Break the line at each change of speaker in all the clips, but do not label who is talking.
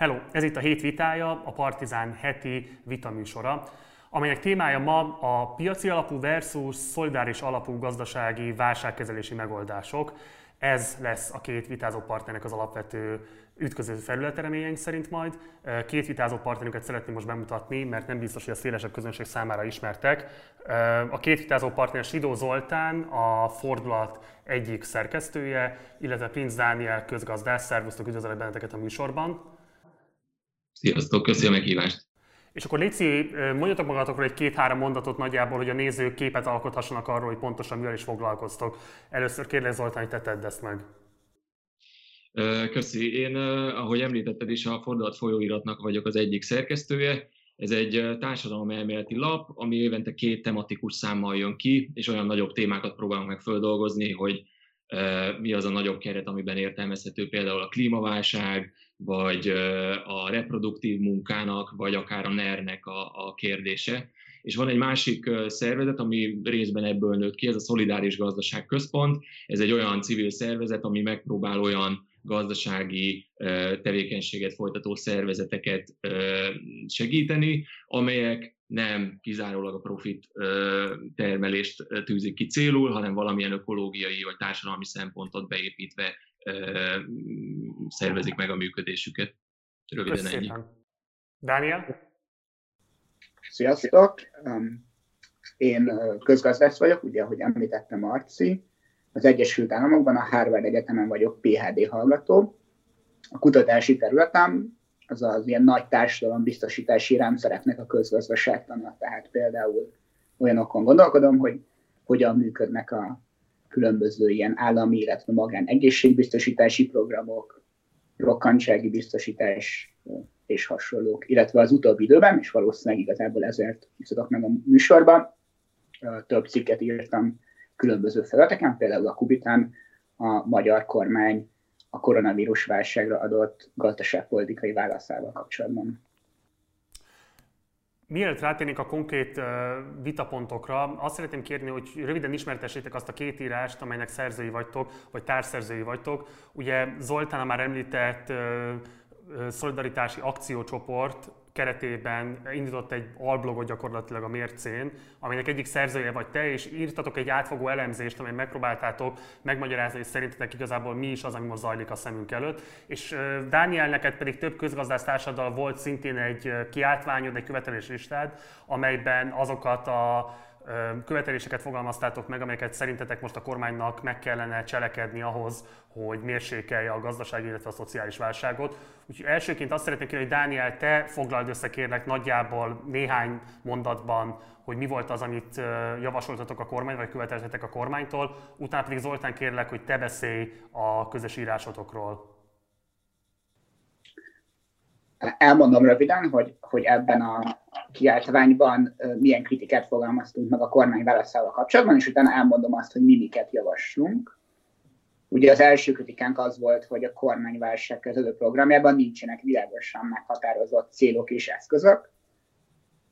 Hello, ez itt a hét vitája, a Partizán heti vitaműsora, amelynek témája ma a piaci alapú versus szolidáris alapú gazdasági válságkezelési megoldások. Ez lesz a két vitázó partnernek az alapvető ütköző felülete reményeink szerint majd. Két vitázó partnerünket szeretném most bemutatni, mert nem biztos, hogy a szélesebb közönség számára ismertek. A két vitázó partner Sidó Zoltán, a Fordulat egyik szerkesztője, illetve Prince Dániel közgazdász. Szervusztok, üdvözlök benneteket a műsorban.
Sziasztok, köszönöm a meghívást!
És akkor Léci, mondjatok magatokról egy két-három mondatot nagyjából, hogy a nézők képet alkothassanak arról, hogy pontosan mivel is foglalkoztok. Először kérlek Zoltán, hogy te tedd ezt meg.
Köszi. Én, ahogy említetted is, a Fordulat folyóiratnak vagyok az egyik szerkesztője. Ez egy társadalomelméleti lap, ami évente két tematikus számmal jön ki, és olyan nagyobb témákat próbálunk meg földolgozni, hogy mi az a nagyobb keret, amiben értelmezhető például a klímaválság, vagy a reproduktív munkának, vagy akár a NER-nek a, a kérdése. És van egy másik szervezet, ami részben ebből nőtt ki, ez a Szolidáris Gazdaság Központ. Ez egy olyan civil szervezet, ami megpróbál olyan gazdasági tevékenységet folytató szervezeteket segíteni, amelyek nem kizárólag a profit termelést tűzik ki célul, hanem valamilyen ökológiai vagy társadalmi szempontot beépítve szervezik meg a működésüket. Röviden Köszönöm. ennyi.
Dániel?
Sziasztok! Én közgazdász vagyok, ugye, ahogy említettem Marci. Az Egyesült Államokban a Harvard Egyetemen vagyok PhD hallgató. A kutatási területem az az ilyen nagy biztosítási rendszereknek a közgazdaságtana. Tehát például olyanokon gondolkodom, hogy hogyan működnek a különböző ilyen állami, illetve magán egészségbiztosítási programok, rokkantsági biztosítás és hasonlók, illetve az utóbbi időben, és valószínűleg igazából ezért hívtatok meg a műsorban, több cikket írtam különböző felületeken, például a Kubitán a magyar kormány a koronavírus válságra adott gazdaságpolitikai válaszával kapcsolatban.
Mielőtt rátérnénk a konkrét vitapontokra, azt szeretném kérni, hogy röviden ismertessétek azt a két írást, amelynek szerzői vagytok, vagy társszerzői vagytok. Ugye Zoltán a már említett szolidaritási akciócsoport keretében indított egy alblogot gyakorlatilag a mércén, aminek egyik szerzője vagy te, és írtatok egy átfogó elemzést, amely megpróbáltátok megmagyarázni, hogy szerintetek igazából mi is az, ami most zajlik a szemünk előtt. És Dániel, neked pedig több közgazdász társaddal volt szintén egy kiáltványod, egy követeléslistád, amelyben azokat a követeléseket fogalmaztátok meg, amelyeket szerintetek most a kormánynak meg kellene cselekedni ahhoz, hogy mérsékelje a gazdasági, illetve a szociális válságot. Úgyhogy elsőként azt szeretném kérni, hogy Dániel, te foglald össze kérlek nagyjából néhány mondatban, hogy mi volt az, amit javasoltatok a kormány, vagy követeltetek a kormánytól. Utána pedig Zoltán kérlek, hogy te beszélj a közös írásotokról.
Elmondom röviden, hogy, hogy ebben a kiáltványban milyen kritikát fogalmaztunk meg a kormány válaszával kapcsolatban, és utána elmondom azt, hogy mi miket javaslunk. Ugye az első kritikánk az volt, hogy a kormányválság kezelő programjában nincsenek világosan meghatározott célok és eszközök.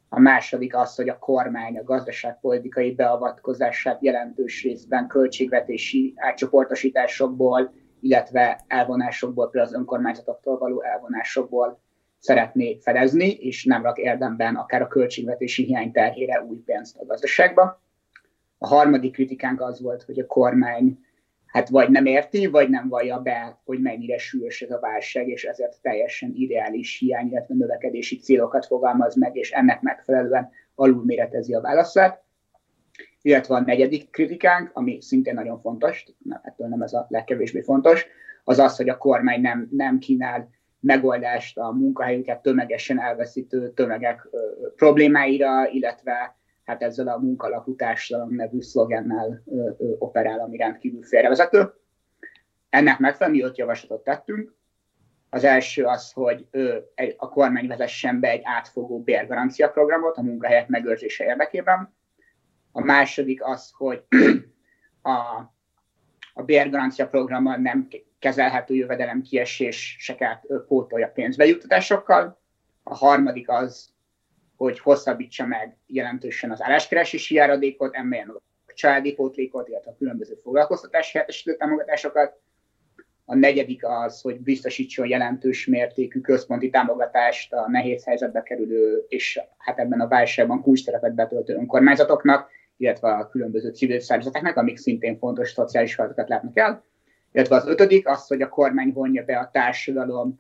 A második az, hogy a kormány a gazdaságpolitikai beavatkozását jelentős részben költségvetési átcsoportosításokból, illetve elvonásokból, például az önkormányzatoktól való elvonásokból szeretné fedezni, és nem rak érdemben akár a költségvetési hiány terhére új pénzt a gazdaságba. A harmadik kritikánk az volt, hogy a kormány hát vagy nem érti, vagy nem vallja be, hogy mennyire súlyos ez a válság, és ezért teljesen ideális hiány, illetve növekedési célokat fogalmaz meg, és ennek megfelelően alulméretezi a válaszát. Illetve a negyedik kritikánk, ami szintén nagyon fontos, ettől nem ez a legkevésbé fontos, az az, hogy a kormány nem, nem kínál megoldást a munkahelyüket tömegesen elveszítő tömegek problémáira, illetve hát ezzel a munkalapú társadalom nevű szlogennel operál, ami rendkívül félrevezető. Ennek megfelelően mi öt javaslatot tettünk. Az első az, hogy a kormány vezessen be egy átfogó bérgarancia programot a munkahelyek megőrzése érdekében. A második az, hogy a, a bérgarancia programmal nem kezelhető jövedelem kieséseket pótolja pénzbejuttatásokkal. A harmadik az, hogy hosszabbítsa meg jelentősen az álláskeresési járadékot, emeljen a családi pótlékot, illetve a különböző foglalkoztatási helyettesítő támogatásokat. A negyedik az, hogy biztosítson jelentős mértékű központi támogatást a nehéz helyzetbe kerülő és hát ebben a válságban kulcsterepet betöltő önkormányzatoknak, illetve a különböző civil szervezeteknek, amik szintén fontos szociális feladatokat látnak el. Illetve az ötödik az, hogy a kormány vonja be a társadalom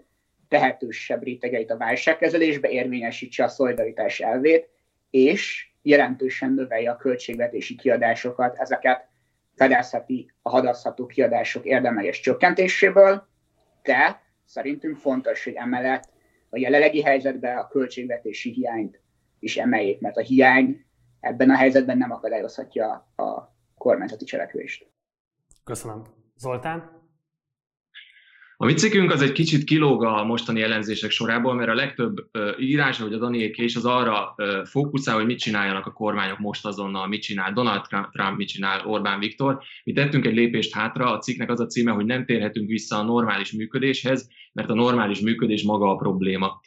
tehetősebb rétegeit a válságkezelésbe, érvényesítse a szolidaritás elvét, és jelentősen növelje a költségvetési kiadásokat, ezeket fedezheti a hadaszható kiadások érdemeljes csökkentéséből, de szerintünk fontos, hogy emellett a jelenlegi helyzetben a költségvetési hiányt is emeljék, mert a hiány ebben a helyzetben nem akadályozhatja a kormányzati cselekvést.
Köszönöm. Zoltán?
A mi az egy kicsit kilóg a mostani ellenzések sorából, mert a legtöbb uh, írás, hogy a Daniéké is, az arra fókuszál, hogy mit csináljanak a kormányok most azonnal, mit csinál Donald Trump, mit csinál Orbán Viktor. Mi tettünk egy lépést hátra, a cikknek az a címe, hogy nem térhetünk vissza a normális működéshez, mert a normális működés maga a probléma.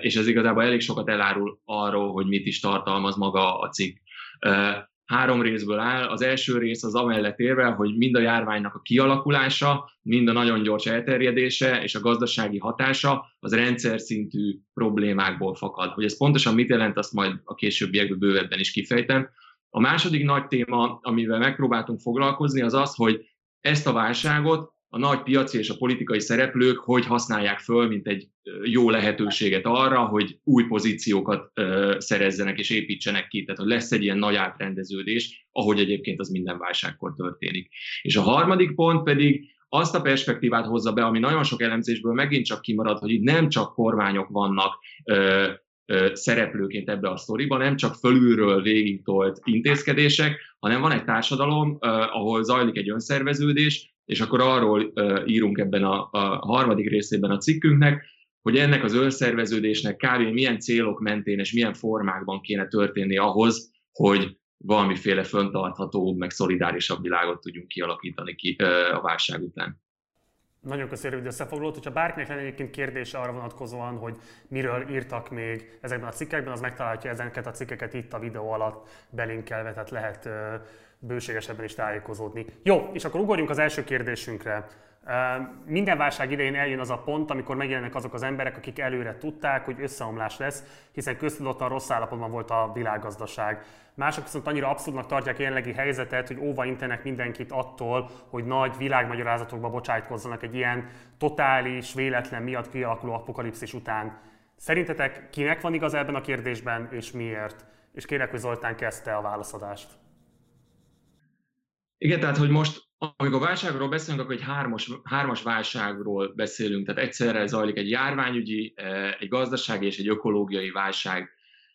És ez igazából elég sokat elárul arról, hogy mit is tartalmaz maga a cikk. Három részből áll. Az első rész az amellett érve, hogy mind a járványnak a kialakulása, mind a nagyon gyors elterjedése és a gazdasági hatása az rendszer szintű problémákból fakad. Hogy ez pontosan mit jelent, azt majd a későbbiekben bővebben is kifejtem. A második nagy téma, amivel megpróbáltunk foglalkozni, az az, hogy ezt a válságot a nagy piaci és a politikai szereplők hogy használják föl, mint egy jó lehetőséget arra, hogy új pozíciókat szerezzenek és építsenek ki. Tehát, hogy lesz egy ilyen nagy átrendeződés, ahogy egyébként az minden válságkor történik. És a harmadik pont pedig azt a perspektívát hozza be, ami nagyon sok elemzésből megint csak kimarad, hogy itt nem csak kormányok vannak ö, ö, szereplőként ebbe a sztoriba, nem csak fölülről végigtolt intézkedések, hanem van egy társadalom, ö, ahol zajlik egy önszerveződés, és akkor arról írunk ebben a, a harmadik részében a cikkünknek, hogy ennek az önszerveződésnek kb. milyen célok mentén és milyen formákban kéne történni ahhoz, hogy valamiféle föntarthatóbb, meg szolidárisabb világot tudjunk kialakítani ki, a válság után.
Nagyon köszönöm rövid összefoglalót. Hogyha bárkinek lenne egyébként kérdése arra vonatkozóan, hogy miről írtak még ezekben a cikkekben, az megtalálhatja ezeket a cikkeket itt a videó alatt belinkelve, tehát lehet bőségesebben is tájékozódni. Jó, és akkor ugorjunk az első kérdésünkre. Minden válság idején eljön az a pont, amikor megjelennek azok az emberek, akik előre tudták, hogy összeomlás lesz, hiszen köztudottan rossz állapotban volt a világgazdaság. Mások viszont annyira abszurdnak tartják a jelenlegi helyzetet, hogy óva intenek mindenkit attól, hogy nagy világmagyarázatokba bocsájtkozzanak egy ilyen totális, véletlen miatt kialakuló apokalipszis után. Szerintetek kinek van igaz ebben a kérdésben, és miért? És kérek, hogy Zoltán kezdte a válaszadást.
Igen, tehát hogy most, amikor válságról beszélünk, akkor egy hármas, hármas válságról beszélünk, tehát egyszerre zajlik egy járványügyi, eh, egy gazdasági és egy ökológiai válság.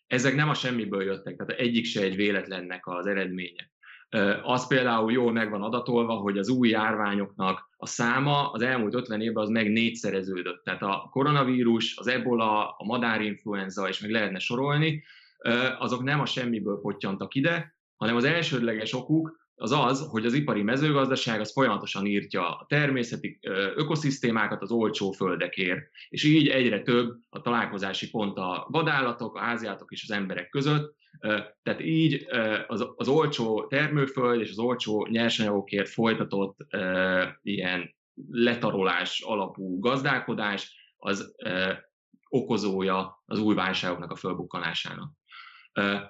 Ezek nem a semmiből jöttek, tehát egyik se egy véletlennek az eredménye. Eh, az például jól meg van adatolva, hogy az új járványoknak a száma az elmúlt 50 évben az meg négyszereződött. Tehát a koronavírus, az ebola, a madárinfluenza, és meg lehetne sorolni, eh, azok nem a semmiből potyantak ide, hanem az elsődleges okuk az az, hogy az ipari mezőgazdaság az folyamatosan írtja a természeti ökoszisztémákat az olcsó földekért, és így egyre több a találkozási pont a vadállatok, a háziátok és az emberek között, tehát így az, az olcsó termőföld és az olcsó nyersanyagokért folytatott ilyen letarolás alapú gazdálkodás az okozója az új válságoknak a fölbukkanásának.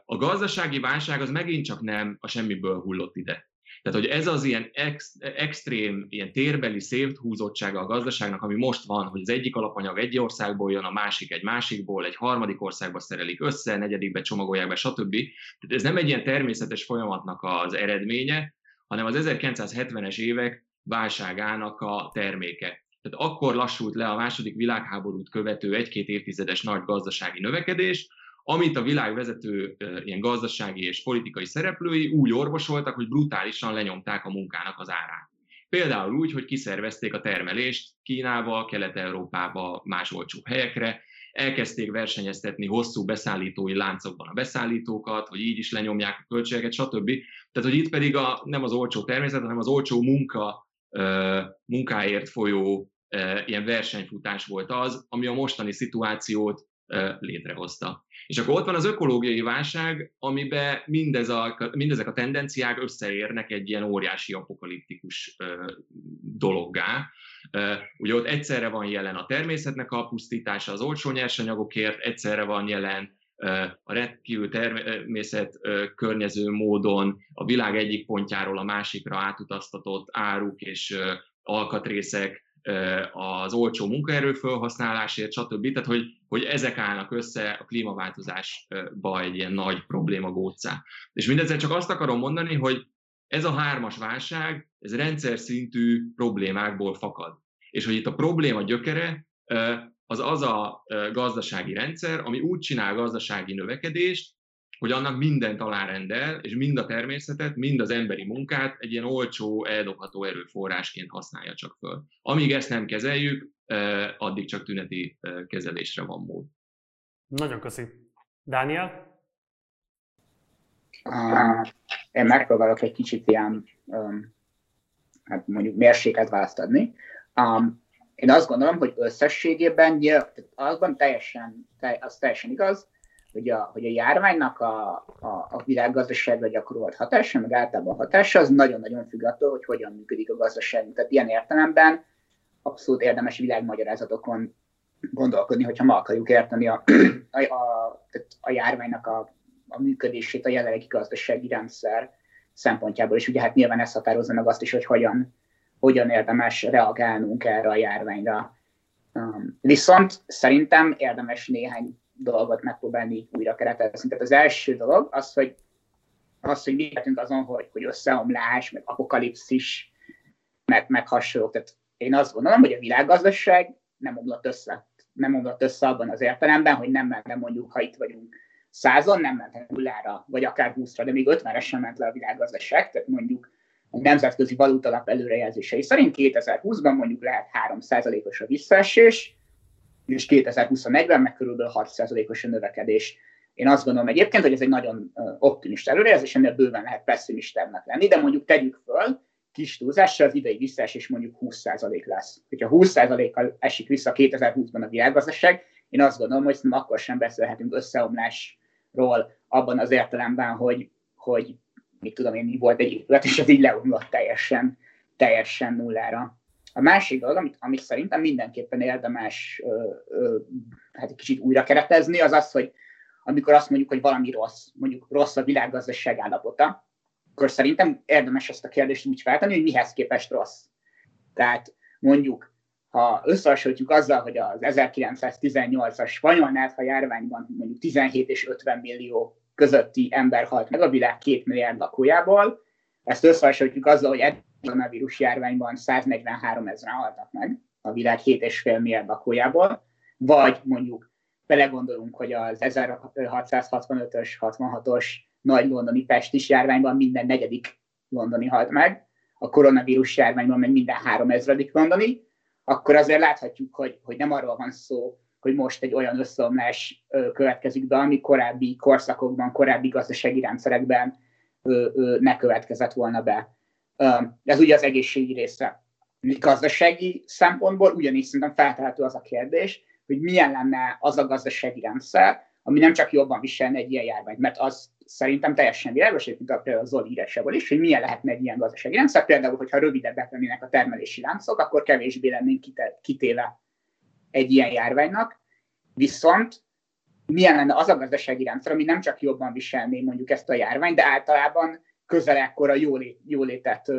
A gazdasági válság az megint csak nem a semmiből hullott ide. Tehát, hogy ez az ilyen ex, extrém, ilyen térbeli széthúzottsága a gazdaságnak, ami most van, hogy az egyik alapanyag egy országból jön, a másik egy másikból, egy harmadik országba szerelik össze, negyedikbe csomagolják be, stb. Tehát ez nem egy ilyen természetes folyamatnak az eredménye, hanem az 1970-es évek válságának a terméke. Tehát akkor lassult le a második világháborút követő egy-két évtizedes nagy gazdasági növekedés, amit a világ vezető ilyen gazdasági és politikai szereplői úgy orvosoltak, hogy brutálisan lenyomták a munkának az árát. Például úgy, hogy kiszervezték a termelést Kínába, Kelet-Európába, más olcsó helyekre, elkezdték versenyeztetni hosszú beszállítói láncokban a beszállítókat, hogy így is lenyomják a költségeket, stb. Tehát, hogy itt pedig a, nem az olcsó természet, hanem az olcsó munka, munkáért folyó ilyen versenyfutás volt az, ami a mostani szituációt létrehozta. És akkor ott van az ökológiai válság, amiben mindez a, mindezek a tendenciák összeérnek egy ilyen óriási apokaliptikus dologgá. Ugye ott egyszerre van jelen a természetnek a pusztítása az olcsó nyersanyagokért, egyszerre van jelen a rendkívül természet környező módon a világ egyik pontjáról a másikra átutaztatott áruk és alkatrészek az olcsó munkaerő felhasználásért, stb. Tehát, hogy, hogy ezek állnak össze a klímaváltozásba egy ilyen nagy probléma gócá. És mindezzel csak azt akarom mondani, hogy ez a hármas válság, ez rendszer szintű problémákból fakad. És hogy itt a probléma gyökere az az a gazdasági rendszer, ami úgy csinál gazdasági növekedést, hogy annak mindent alárendel, és mind a természetet, mind az emberi munkát egy ilyen olcsó, eldobható erőforrásként használja csak föl. Amíg ezt nem kezeljük, addig csak tüneti kezelésre van mód.
Nagyon köszi. Dániel?
Uh, én megpróbálok egy kicsit ilyen, um, hát mondjuk mérséket választ adni. Um, én azt gondolom, hogy összességében azban teljesen, az teljesen igaz, hogy a, hogy a járványnak a, a, a világgazdaságra gyakorolt hatása, meg általában a hatása, az nagyon-nagyon függ attól, hogy hogyan működik a gazdaság. Tehát ilyen értelemben abszolút érdemes világmagyarázatokon gondolkodni, hogyha ma akarjuk érteni a, a, a, a járványnak a, a működését a jelenlegi gazdasági rendszer szempontjából, és ugye hát nyilván ez határozza meg azt is, hogy hogyan, hogyan érdemes reagálnunk erre a járványra. Um, viszont szerintem érdemes néhány dolgot megpróbálni újra keretezni. Tehát az első dolog az, hogy az, hogy mi azon, hogy, hogy összeomlás, meg apokalipszis, meg, meg hasonlók. Tehát én azt gondolom, hogy a világgazdaság nem omlott össze. Nem omlott össze abban az értelemben, hogy nem ment mondjuk, ha itt vagyunk százon, nem ment nullára, vagy akár 20-ra, de még 50-re sem ment le a világgazdaság. Tehát mondjuk a nemzetközi valutalap előrejelzései szerint 2020-ban mondjuk lehet 3%-os a visszaesés, és 2021-ben meg körülbelül 6%-os a növekedés. Én azt gondolom egyébként, hogy ez egy nagyon optimista előrejelzés, ennél bőven lehet pessimistábbnak lenni, de mondjuk tegyük föl, kis túlzással az idei visszaesés mondjuk 20% lesz. Hogyha 20%-kal esik vissza 2020-ban a világgazdaság, én azt gondolom, hogy akkor sem beszélhetünk összeomlásról abban az értelemben, hogy, hogy mit tudom én, volt egy épület, és az így leomlott teljesen, teljesen nullára. A másik dolog, amit, amit szerintem mindenképpen érdemes ö, ö, hát egy kicsit újra keretezni, az az, hogy amikor azt mondjuk, hogy valami rossz, mondjuk rossz a világgazdaság állapota, akkor szerintem érdemes ezt a kérdést úgy feltenni, hogy mihez képest rossz. Tehát mondjuk, ha összehasonlítjuk azzal, hogy az 1918-as spanyol ha járványban mondjuk 17 és 50 millió közötti ember halt meg a világ két milliárd lakójából, ezt összehasonlítjuk azzal, hogy koronavírus járványban 143 ezeren haltak meg a világ 7,5 milliárd lakójából, vagy mondjuk belegondolunk, hogy az 1665-ös, 66-os nagy londoni pestis járványban minden negyedik londoni halt meg, a koronavírus járványban meg minden három ezredik londoni, akkor azért láthatjuk, hogy, hogy nem arról van szó, hogy most egy olyan összeomlás következik be, ami korábbi korszakokban, korábbi gazdasági rendszerekben ne következett volna be. Ez ugye az egészségi része. Gazdasági szempontból ugyanis szerintem feltehető az a kérdés, hogy milyen lenne az a gazdasági rendszer, ami nem csak jobban viselne egy ilyen járványt, mert az szerintem teljesen világos, mint a például Zoli írásából is, hogy milyen lehetne egy ilyen gazdasági rendszer. Például, hogyha rövidebbek lennének a termelési láncok, akkor kevésbé lennénk kitéve egy ilyen járványnak. Viszont milyen lenne az a gazdasági rendszer, ami nem csak jobban viselné mondjuk ezt a járványt, de általában közel ekkora jólét, jólétet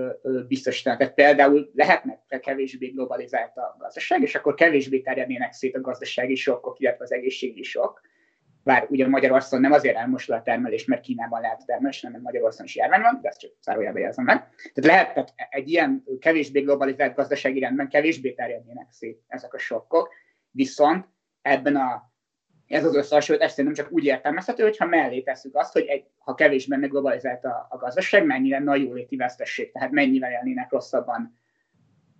biztosítani. Tehát például lehetne kevésbé globalizált a gazdaság, és akkor kevésbé terjednének szét a gazdasági sokkok, illetve az egészségi sok. Bár ugye Magyarországon nem azért elmosul a termelés, mert Kínában lehet termelés, hanem Magyarországon is járvány van, de ezt csak zárójelbe jelzem meg. Tehát lehet, tehát egy ilyen kevésbé globalizált gazdasági rendben kevésbé terjednének szét ezek a sokkok, viszont ebben a ez az összehasonlítás szerintem csak úgy értelmezhető, hogyha mellé tesszük azt, hogy egy, ha kevés benne globalizált a, a gazdaság, mennyi lenne a jóléti vesztesség, tehát mennyivel élnének rosszabban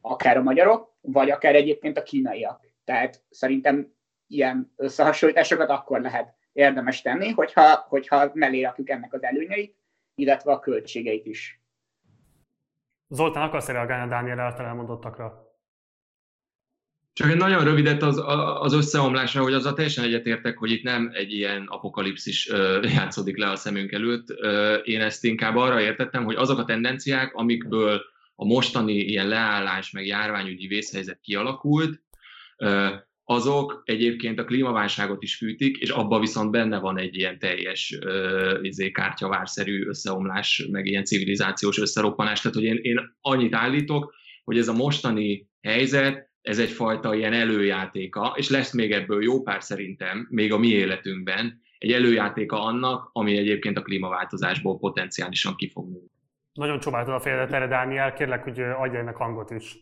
akár a magyarok, vagy akár egyébként a kínaiak. Tehát szerintem ilyen összehasonlításokat akkor lehet érdemes tenni, hogyha, hogyha mellé rakjuk ennek az előnyeit, illetve a költségeit is.
Zoltán, akarsz reagálni a Dániel által elmondottakra?
Csak egy nagyon rövidet az, az összeomlásra, hogy azzal teljesen egyetértek, hogy itt nem egy ilyen apokalipszis játszódik le a szemünk előtt. Én ezt inkább arra értettem, hogy azok a tendenciák, amikből a mostani ilyen leállás meg járványügyi vészhelyzet kialakult, azok egyébként a klímaválságot is fűtik, és abban viszont benne van egy ilyen teljes izé, kártyavárszerű összeomlás, meg ilyen civilizációs összeroppanás. Tehát, hogy én, én annyit állítok, hogy ez a mostani helyzet, ez egyfajta ilyen előjátéka, és lesz még ebből jó pár szerintem, még a mi életünkben, egy előjátéka annak, ami egyébként a klímaváltozásból potenciálisan ki fog nőni.
Nagyon csodáltad a fejedet erre, Dániel, kérlek, hogy adj ennek hangot is.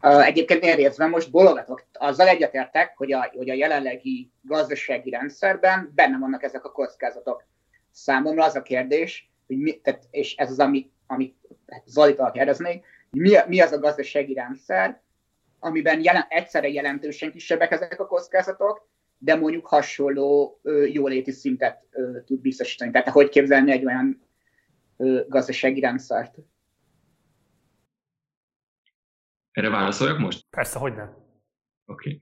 Egyébként én részben most bologatok. Azzal egyetértek, hogy a, hogy a jelenlegi gazdasági rendszerben benne vannak ezek a kockázatok. Számomra az a kérdés, hogy mi, tehát, és ez az, ami, amit Zolitól kérdeznék, mi, mi az a gazdasági rendszer, amiben jelen, egyszerre jelentősen kisebbek ezek a kockázatok, de mondjuk hasonló ö, jóléti szintet ö, tud biztosítani. Tehát hogy képzelni egy olyan ö, gazdasági rendszert?
Erre válaszoljak most?
Persze, hogy nem.
Oké.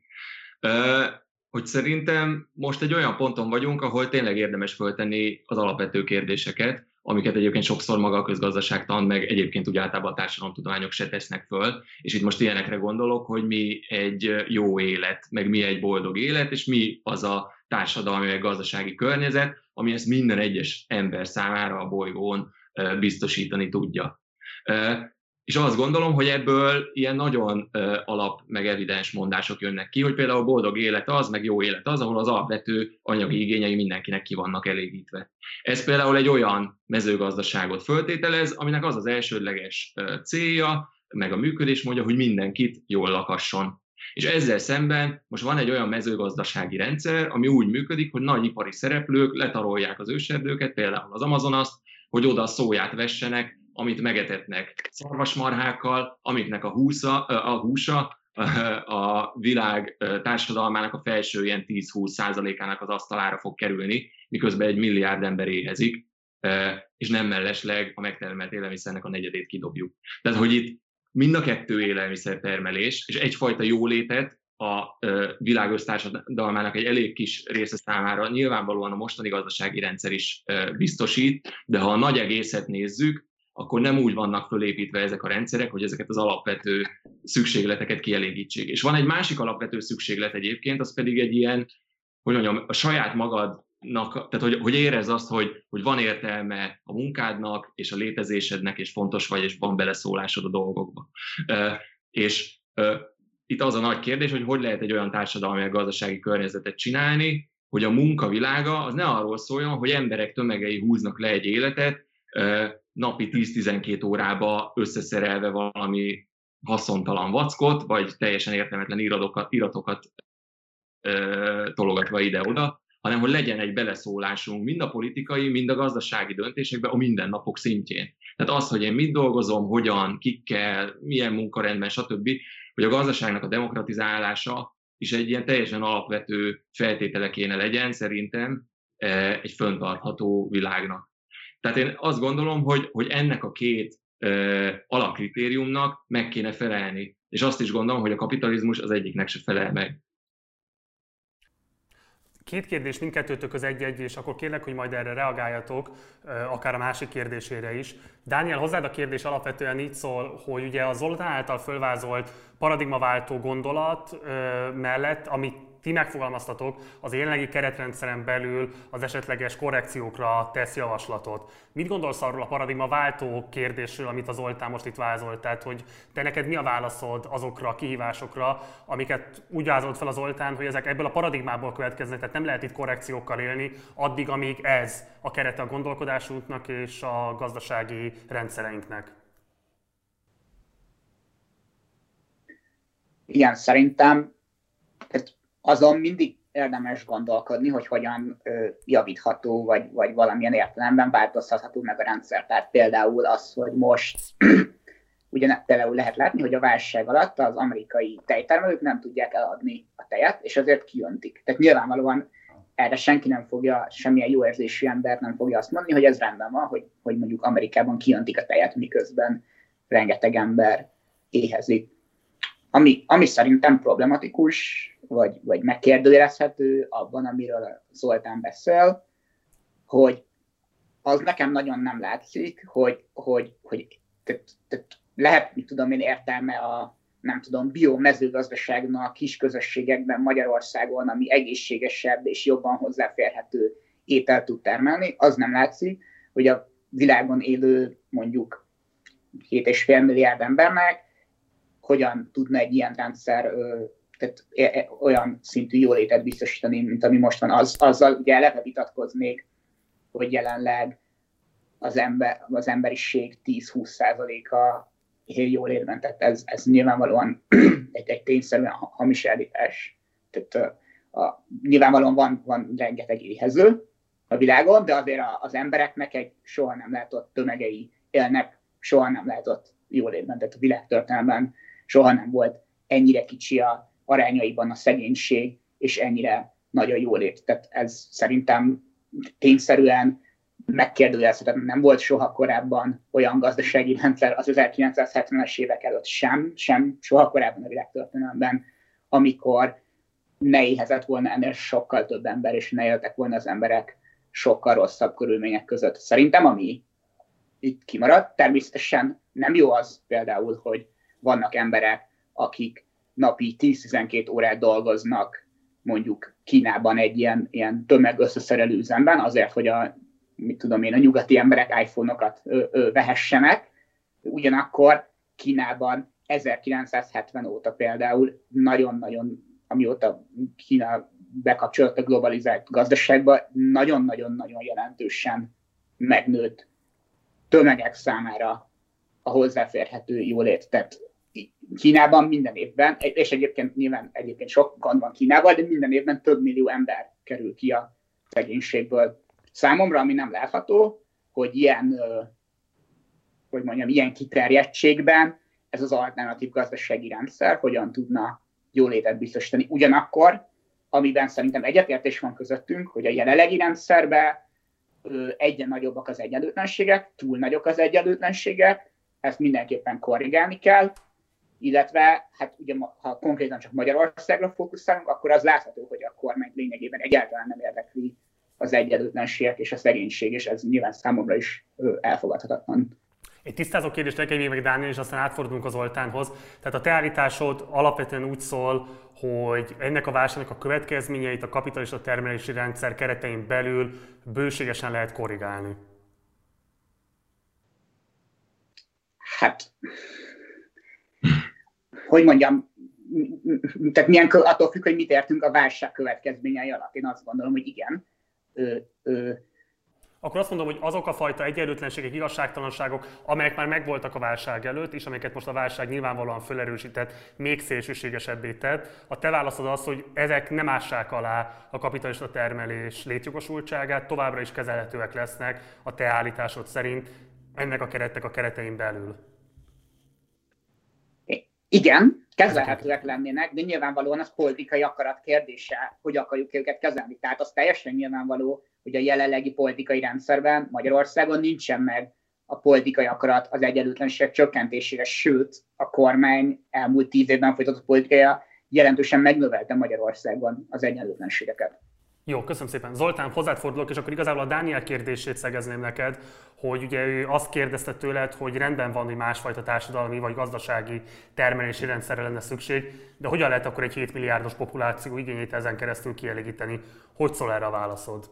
Okay. Uh, hogy szerintem most egy olyan ponton vagyunk, ahol tényleg érdemes föltenni az alapvető kérdéseket, amiket egyébként sokszor maga a közgazdaságtan, meg egyébként úgy általában a társadalomtudományok se tesznek föl, és itt most ilyenekre gondolok, hogy mi egy jó élet, meg mi egy boldog élet, és mi az a társadalmi, meg gazdasági környezet, ami ezt minden egyes ember számára a bolygón biztosítani tudja. És azt gondolom, hogy ebből ilyen nagyon alap, meg evidens mondások jönnek ki, hogy például boldog élet az, meg jó élet az, ahol az alapvető anyagi igényei mindenkinek ki vannak elégítve. Ez például egy olyan mezőgazdaságot föltételez, aminek az az elsődleges célja, meg a működés mondja, hogy mindenkit jól lakasson. És ezzel szemben most van egy olyan mezőgazdasági rendszer, ami úgy működik, hogy nagy ipari szereplők letarolják az őserdőket, például az Amazonaszt, hogy oda szóját vessenek, amit megetetnek szarvasmarhákkal, amiknek a, húsza, a húsa a világ társadalmának a felső ilyen 10-20 százalékának az asztalára fog kerülni, miközben egy milliárd ember éhezik, és nem mellesleg a megtermelt élelmiszernek a negyedét kidobjuk. Tehát, hogy itt mind a kettő élelmiszer termelés, és egyfajta jólétet a világ össztársadalmának egy elég kis része számára nyilvánvalóan a mostani gazdasági rendszer is biztosít, de ha a nagy egészet nézzük, akkor nem úgy vannak fölépítve ezek a rendszerek, hogy ezeket az alapvető szükségleteket kielégítsék. És van egy másik alapvető szükséglet egyébként, az pedig egy ilyen, hogy mondjam, a saját magadnak, tehát hogy, hogy érez azt, hogy, hogy van értelme a munkádnak, és a létezésednek, és fontos vagy, és van beleszólásod a dolgokba. És itt az a nagy kérdés, hogy hogy lehet egy olyan társadalmi vagy gazdasági környezetet csinálni, hogy a munkavilága az ne arról szóljon, hogy emberek tömegei húznak le egy életet, napi 10-12 órába összeszerelve valami haszontalan vackot, vagy teljesen értelmetlen iratokat, iratokat ö, tologatva ide-oda, hanem hogy legyen egy beleszólásunk mind a politikai, mind a gazdasági döntésekbe a mindennapok szintjén. Tehát az, hogy én mit dolgozom, hogyan, kikkel, milyen munkarendben, stb., hogy a gazdaságnak a demokratizálása is egy ilyen teljesen alapvető feltétele kéne legyen szerintem egy föntartható világnak. Tehát én azt gondolom, hogy, hogy ennek a két ö, alapkritériumnak meg kéne felelni. És azt is gondolom, hogy a kapitalizmus az egyiknek se felel meg.
Két kérdés, mindkettőtök az egy-egy, és akkor kérlek, hogy majd erre reagáljatok, akár a másik kérdésére is. Dániel, hozzád a kérdés alapvetően így szól, hogy ugye a Zoltán által fölvázolt paradigmaváltó gondolat mellett, amit ti megfogalmaztatok, az jelenlegi keretrendszeren belül az esetleges korrekciókra tesz javaslatot. Mit gondolsz arról a paradigma váltó kérdésről, amit az Oltán most itt vázolt? Tehát, hogy te neked mi a válaszod azokra a kihívásokra, amiket úgy vázolt fel az Oltán, hogy ezek ebből a paradigmából következnek, tehát nem lehet itt korrekciókkal élni, addig, amíg ez a kerete a gondolkodásunknak és a gazdasági rendszereinknek.
Igen, szerintem azon mindig érdemes gondolkodni, hogy hogyan ö, javítható, vagy, vagy valamilyen értelemben változtatható meg a rendszer. Tehát például az, hogy most ugye például lehet látni, hogy a válság alatt az amerikai tejtermelők nem tudják eladni a tejet, és azért kijöntik. Tehát nyilvánvalóan erre senki nem fogja, semmilyen jó érzésű ember nem fogja azt mondani, hogy ez rendben van, hogy, hogy mondjuk Amerikában kijöntik a tejet, miközben rengeteg ember éhezik. Ami, ami szerintem problematikus, vagy, vagy megkérdőjelezhető abban, amiről Zoltán beszél, hogy az nekem nagyon nem látszik, hogy, hogy, hogy tehát, lehet, mit tudom én, értelme a nem tudom, biomezőgazdaságnak kis közösségekben Magyarországon, ami egészségesebb és jobban hozzáférhető ételt tud termelni, az nem látszik, hogy a világon élő mondjuk 7,5 milliárd embernek hogyan tudna egy ilyen rendszer tehát olyan szintű jólétet biztosítani, mint ami most van. Az, azzal ugye eleve vitatkoznék, hogy jelenleg az, ember, az emberiség 10-20%-a él jól érben, tehát ez, ez nyilvánvalóan egy, egy tényszerűen hamis állítás. Tehát a, a, nyilvánvalóan van, van rengeteg éhező a világon, de azért a, az embereknek egy soha nem látott tömegei élnek, soha nem látott jól érben, tehát a világtörténelemben soha nem volt ennyire kicsi a arányaiban a szegénység, és ennyire nagy a jólét. Tehát ez szerintem tényszerűen megkérdőjelezhetetlen. Nem volt soha korábban olyan gazdasági rendszer az 1970-es évek előtt sem, sem soha korábban a világtörténelemben, amikor ne éhezett volna ennél sokkal több ember, és ne éltek volna az emberek sokkal rosszabb körülmények között. Szerintem, ami itt kimaradt, természetesen nem jó az például, hogy vannak emberek, akik napi 10-12 órát dolgoznak mondjuk Kínában egy ilyen, ilyen tömegösszeszerelő üzemben, azért, hogy a mit tudom én, a nyugati emberek iPhone-okat ö, ö, vehessenek. Ugyanakkor Kínában 1970 óta például nagyon-nagyon, amióta Kína bekapcsolódott a globalizált gazdaságba, nagyon-nagyon-nagyon jelentősen megnőtt tömegek számára a hozzáférhető jólét. Tehát Kínában minden évben, és egyébként nyilván egyébként sok gond van Kínával, de minden évben több millió ember kerül ki a szegénységből Számomra, ami nem látható, hogy ilyen, hogy mondjam, ilyen kiterjedtségben ez az alternatív gazdasági rendszer hogyan tudna jólétet biztosítani. Ugyanakkor, amiben szerintem egyetértés van közöttünk, hogy a jelenlegi rendszerben egyre nagyobbak az egyenlőtlenségek, túl nagyok az egyenlőtlenségek, ezt mindenképpen korrigálni kell, illetve hát ugye ha konkrétan csak Magyarországra fókuszálunk, akkor az látható, hogy a kormány lényegében egyáltalán nem érdekli az egyenlőtlenségek és a szegénység, és ez nyilván számomra is elfogadhatatlan.
Egy tisztázó kérdés nekem még Dániel, és aztán átfordulunk az Oltánhoz. Tehát a te állításod alapvetően úgy szól, hogy ennek a válságnak a következményeit a kapitalista termelési rendszer keretein belül bőségesen lehet korrigálni.
Hát, hogy mondjam, tehát milyen, attól függ, hogy mit értünk a válság következményei alatt. Én azt gondolom, hogy igen ö, ö,
akkor azt mondom, hogy azok a fajta egyenlőtlenségek, igazságtalanságok, amelyek már megvoltak a válság előtt, és amelyeket most a válság nyilvánvalóan felerősített, még szélsőségesebbé tett, a te válaszod az, hogy ezek nem ássák alá a kapitalista termelés létjogosultságát, továbbra is kezelhetőek lesznek a te állításod szerint ennek a keretnek a keretein belül.
Igen, kezelhetőek lennének, de nyilvánvalóan az politikai akarat kérdése, hogy akarjuk őket kezelni. Tehát az teljesen nyilvánvaló, hogy a jelenlegi politikai rendszerben Magyarországon nincsen meg a politikai akarat az egyenlőtlenségek csökkentésére, sőt, a kormány elmúlt tíz évben folytatott politikája jelentősen megnövelte Magyarországon az egyenlőtlenségeket.
Jó, köszönöm szépen. Zoltán, hozzád fordulok, és akkor igazából a Dániel kérdését szegezném neked, hogy ugye ő azt kérdezte tőled, hogy rendben van, hogy másfajta társadalmi vagy gazdasági termelési rendszerre lenne szükség, de hogyan lehet akkor egy 7 milliárdos populáció igényét ezen keresztül kielégíteni? Hogy szól erre a válaszod?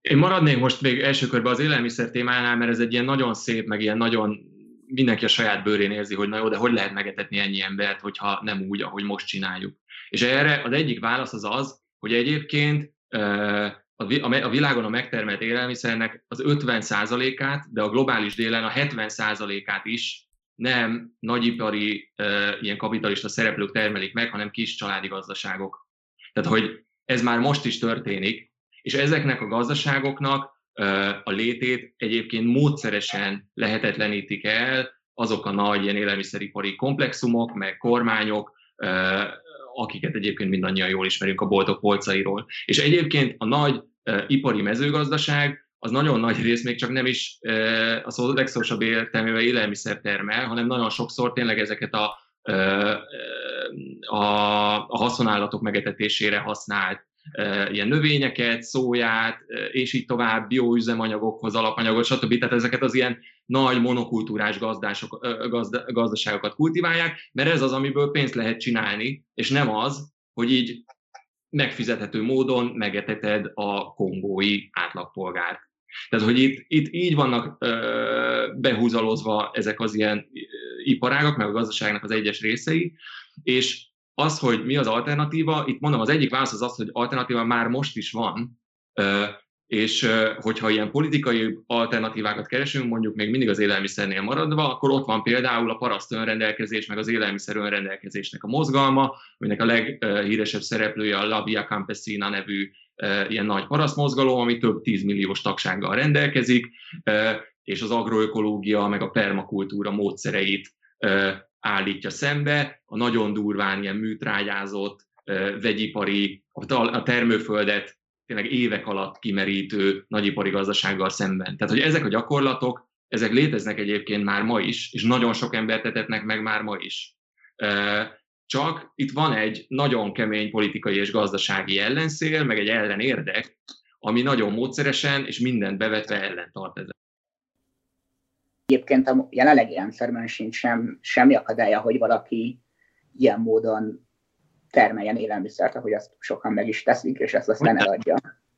Én maradnék most még első körben az élelmiszer témánál, mert ez egy ilyen nagyon szép, meg ilyen nagyon mindenki a saját bőrén érzi, hogy na jó, de hogy lehet megetetni ennyi embert, hogyha nem úgy, ahogy most csináljuk. És erre az egyik válasz az az, hogy egyébként a világon a megtermelt élelmiszernek az 50%-át, de a globális délen a 70%-át is nem nagyipari, ilyen kapitalista szereplők termelik meg, hanem kis családi gazdaságok. Tehát, hogy ez már most is történik, és ezeknek a gazdaságoknak a létét egyébként módszeresen lehetetlenítik el azok a nagy ilyen élelmiszeripari komplexumok, meg kormányok, akiket egyébként mindannyian jól ismerünk a boltok polcairól. És egyébként a nagy e, ipari mezőgazdaság az nagyon nagy rész még csak nem is e, a szó legszorosabb értelmével élelmiszer termel, hanem nagyon sokszor tényleg ezeket a, e, a, a haszonállatok megetetésére használt ilyen növényeket, szóját, és így tovább, bioüzemanyagokhoz, alapanyagot, stb. Tehát ezeket az ilyen nagy monokultúrás gazdások, gazda, gazdaságokat kultiválják, mert ez az, amiből pénzt lehet csinálni, és nem az, hogy így megfizethető módon megeteted a kongói átlagpolgárt. Tehát, hogy itt, itt így vannak ö, behúzalozva ezek az ilyen iparágak, meg a gazdaságnak az egyes részei, és az, hogy mi az alternatíva, itt mondom, az egyik válasz az az, hogy alternatíva már most is van, és hogyha ilyen politikai alternatívákat keresünk, mondjuk még mindig az élelmiszernél maradva, akkor ott van például a paraszt önrendelkezés, meg az élelmiszer önrendelkezésnek a mozgalma, aminek a leghíresebb szereplője a Labia Campesina nevű ilyen nagy parasztmozgalom, ami több tízmilliós tagsággal rendelkezik, és az agroökológia, meg a permakultúra módszereit állítja szembe, a nagyon durván ilyen műtrágyázott, vegyipari, a termőföldet tényleg évek alatt kimerítő nagyipari gazdasággal szemben. Tehát, hogy ezek a gyakorlatok, ezek léteznek egyébként már ma is, és nagyon sok embert tetetnek meg már ma is. Csak itt van egy nagyon kemény politikai és gazdasági ellenszél, meg egy ellenérdek, ami nagyon módszeresen és mindent bevetve ellen tart ezzel.
Egyébként a jelenlegi rendszerben sincs sem, semmi akadálya, hogy valaki ilyen módon termeljen élelmiszert, ahogy azt sokan meg is teszik, és ezt aztán eladja.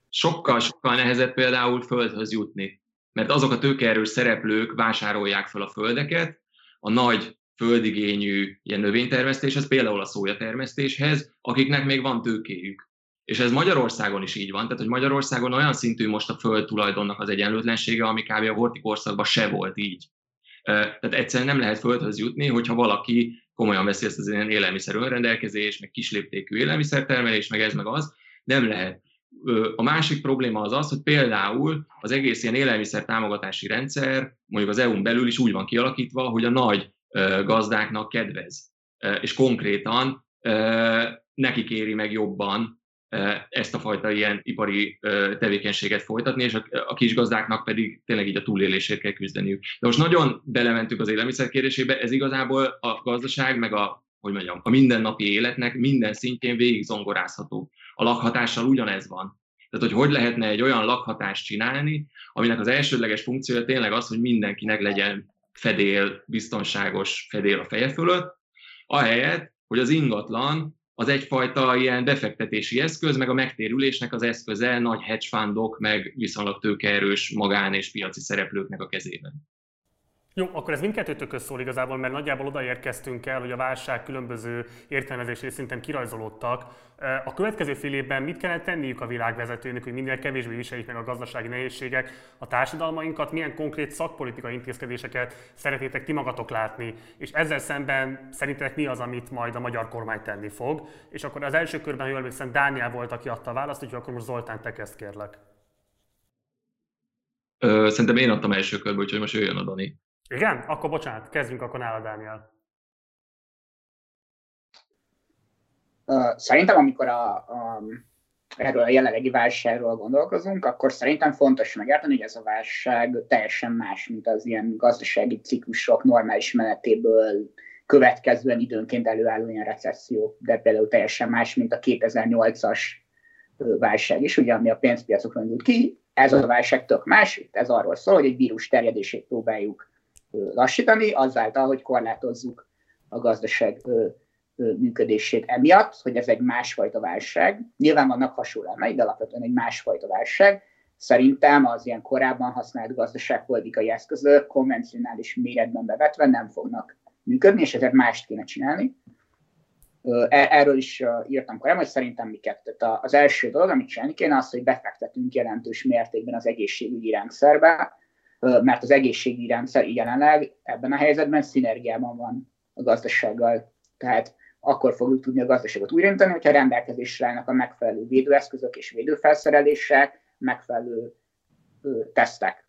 Sokkal, sokkal nehezebb például földhöz jutni, mert azok a tőkeerős szereplők vásárolják fel a földeket, a nagy földigényű ilyen növénytermesztéshez, például a szójatermesztéshez, akiknek még van tőkéjük. És ez Magyarországon is így van, tehát hogy Magyarországon olyan szintű most a föld tulajdonnak az egyenlőtlensége, ami kb. a horti korszakban se volt így. Tehát egyszerűen nem lehet földhöz jutni, hogyha valaki komolyan veszi ezt az ilyen élelmiszer önrendelkezés, meg kisléptékű élelmiszertermelés, meg ez meg az, nem lehet. A másik probléma az az, hogy például az egész ilyen élelmiszer támogatási rendszer, mondjuk az EU-n belül is úgy van kialakítva, hogy a nagy gazdáknak kedvez. És konkrétan neki kéri meg jobban ezt a fajta ilyen ipari tevékenységet folytatni, és a kis gazdáknak pedig tényleg így a túlélésért kell küzdeniük. De most nagyon belementünk az élelmiszer kérdésébe, ez igazából a gazdaság, meg a, hogy mondjam, a mindennapi életnek minden szintjén végig zongorázható. A lakhatással ugyanez van. Tehát, hogy hogy lehetne egy olyan lakhatást csinálni, aminek az elsődleges funkciója tényleg az, hogy mindenkinek legyen fedél, biztonságos fedél a feje fölött, ahelyett, hogy az ingatlan az egyfajta ilyen befektetési eszköz, meg a megtérülésnek az eszköze nagy hedge fundok, meg viszonylag tőkeerős magán és piaci szereplőknek a kezében.
Jó, akkor ez mindkettőtök szól igazából, mert nagyjából odaérkeztünk el, hogy a válság különböző értelmezési szinten kirajzolódtak. A következő fél évben mit kellene tenniük a világvezetőnek, hogy minél kevésbé viseljék meg a gazdasági nehézségek a társadalmainkat, milyen konkrét szakpolitikai intézkedéseket szeretnétek ti magatok látni, és ezzel szemben szerintetek mi az, amit majd a magyar kormány tenni fog. És akkor az első körben, jól emlékszem, Dániel volt, aki adta a választ, úgyhogy akkor most Zoltán, te kezd kérlek.
Szerintem én adtam első körbe, úgyhogy most jöjjön a Dani.
Igen? Akkor bocsánat, kezdjünk akkor nála, Dániel.
Szerintem, amikor a, a, erről a jelenlegi válságról gondolkozunk, akkor szerintem fontos megérteni, hogy ez a válság teljesen más, mint az ilyen gazdasági ciklusok normális menetéből következően időnként előálló ilyen recesszió, de például teljesen más, mint a 2008-as válság is, ugye, ami a pénzpiacokon indult ki. Ez a válság tök más, ez arról szól, hogy egy vírus terjedését próbáljuk lassítani, azáltal, hogy korlátozzuk a gazdaság működését emiatt, hogy ez egy másfajta válság. Nyilván vannak hasonlóan, de alapvetően egy másfajta válság. Szerintem az ilyen korábban használt gazdaságpolitikai eszközök konvencionális méretben bevetve nem fognak működni, és ezért mást kéne csinálni. E, erről is írtam korábban, hogy szerintem miket. Tehát az első dolog, amit csinálni kéne, az, hogy befektetünk jelentős mértékben az egészségügyi rendszerbe, mert az egészségügyi rendszer jelenleg ebben a helyzetben szinergiában van a gazdasággal. Tehát akkor fogjuk tudni a gazdaságot újraindítani, hogyha rendelkezésre állnak a megfelelő védőeszközök és védőfelszerelések, megfelelő tesztek.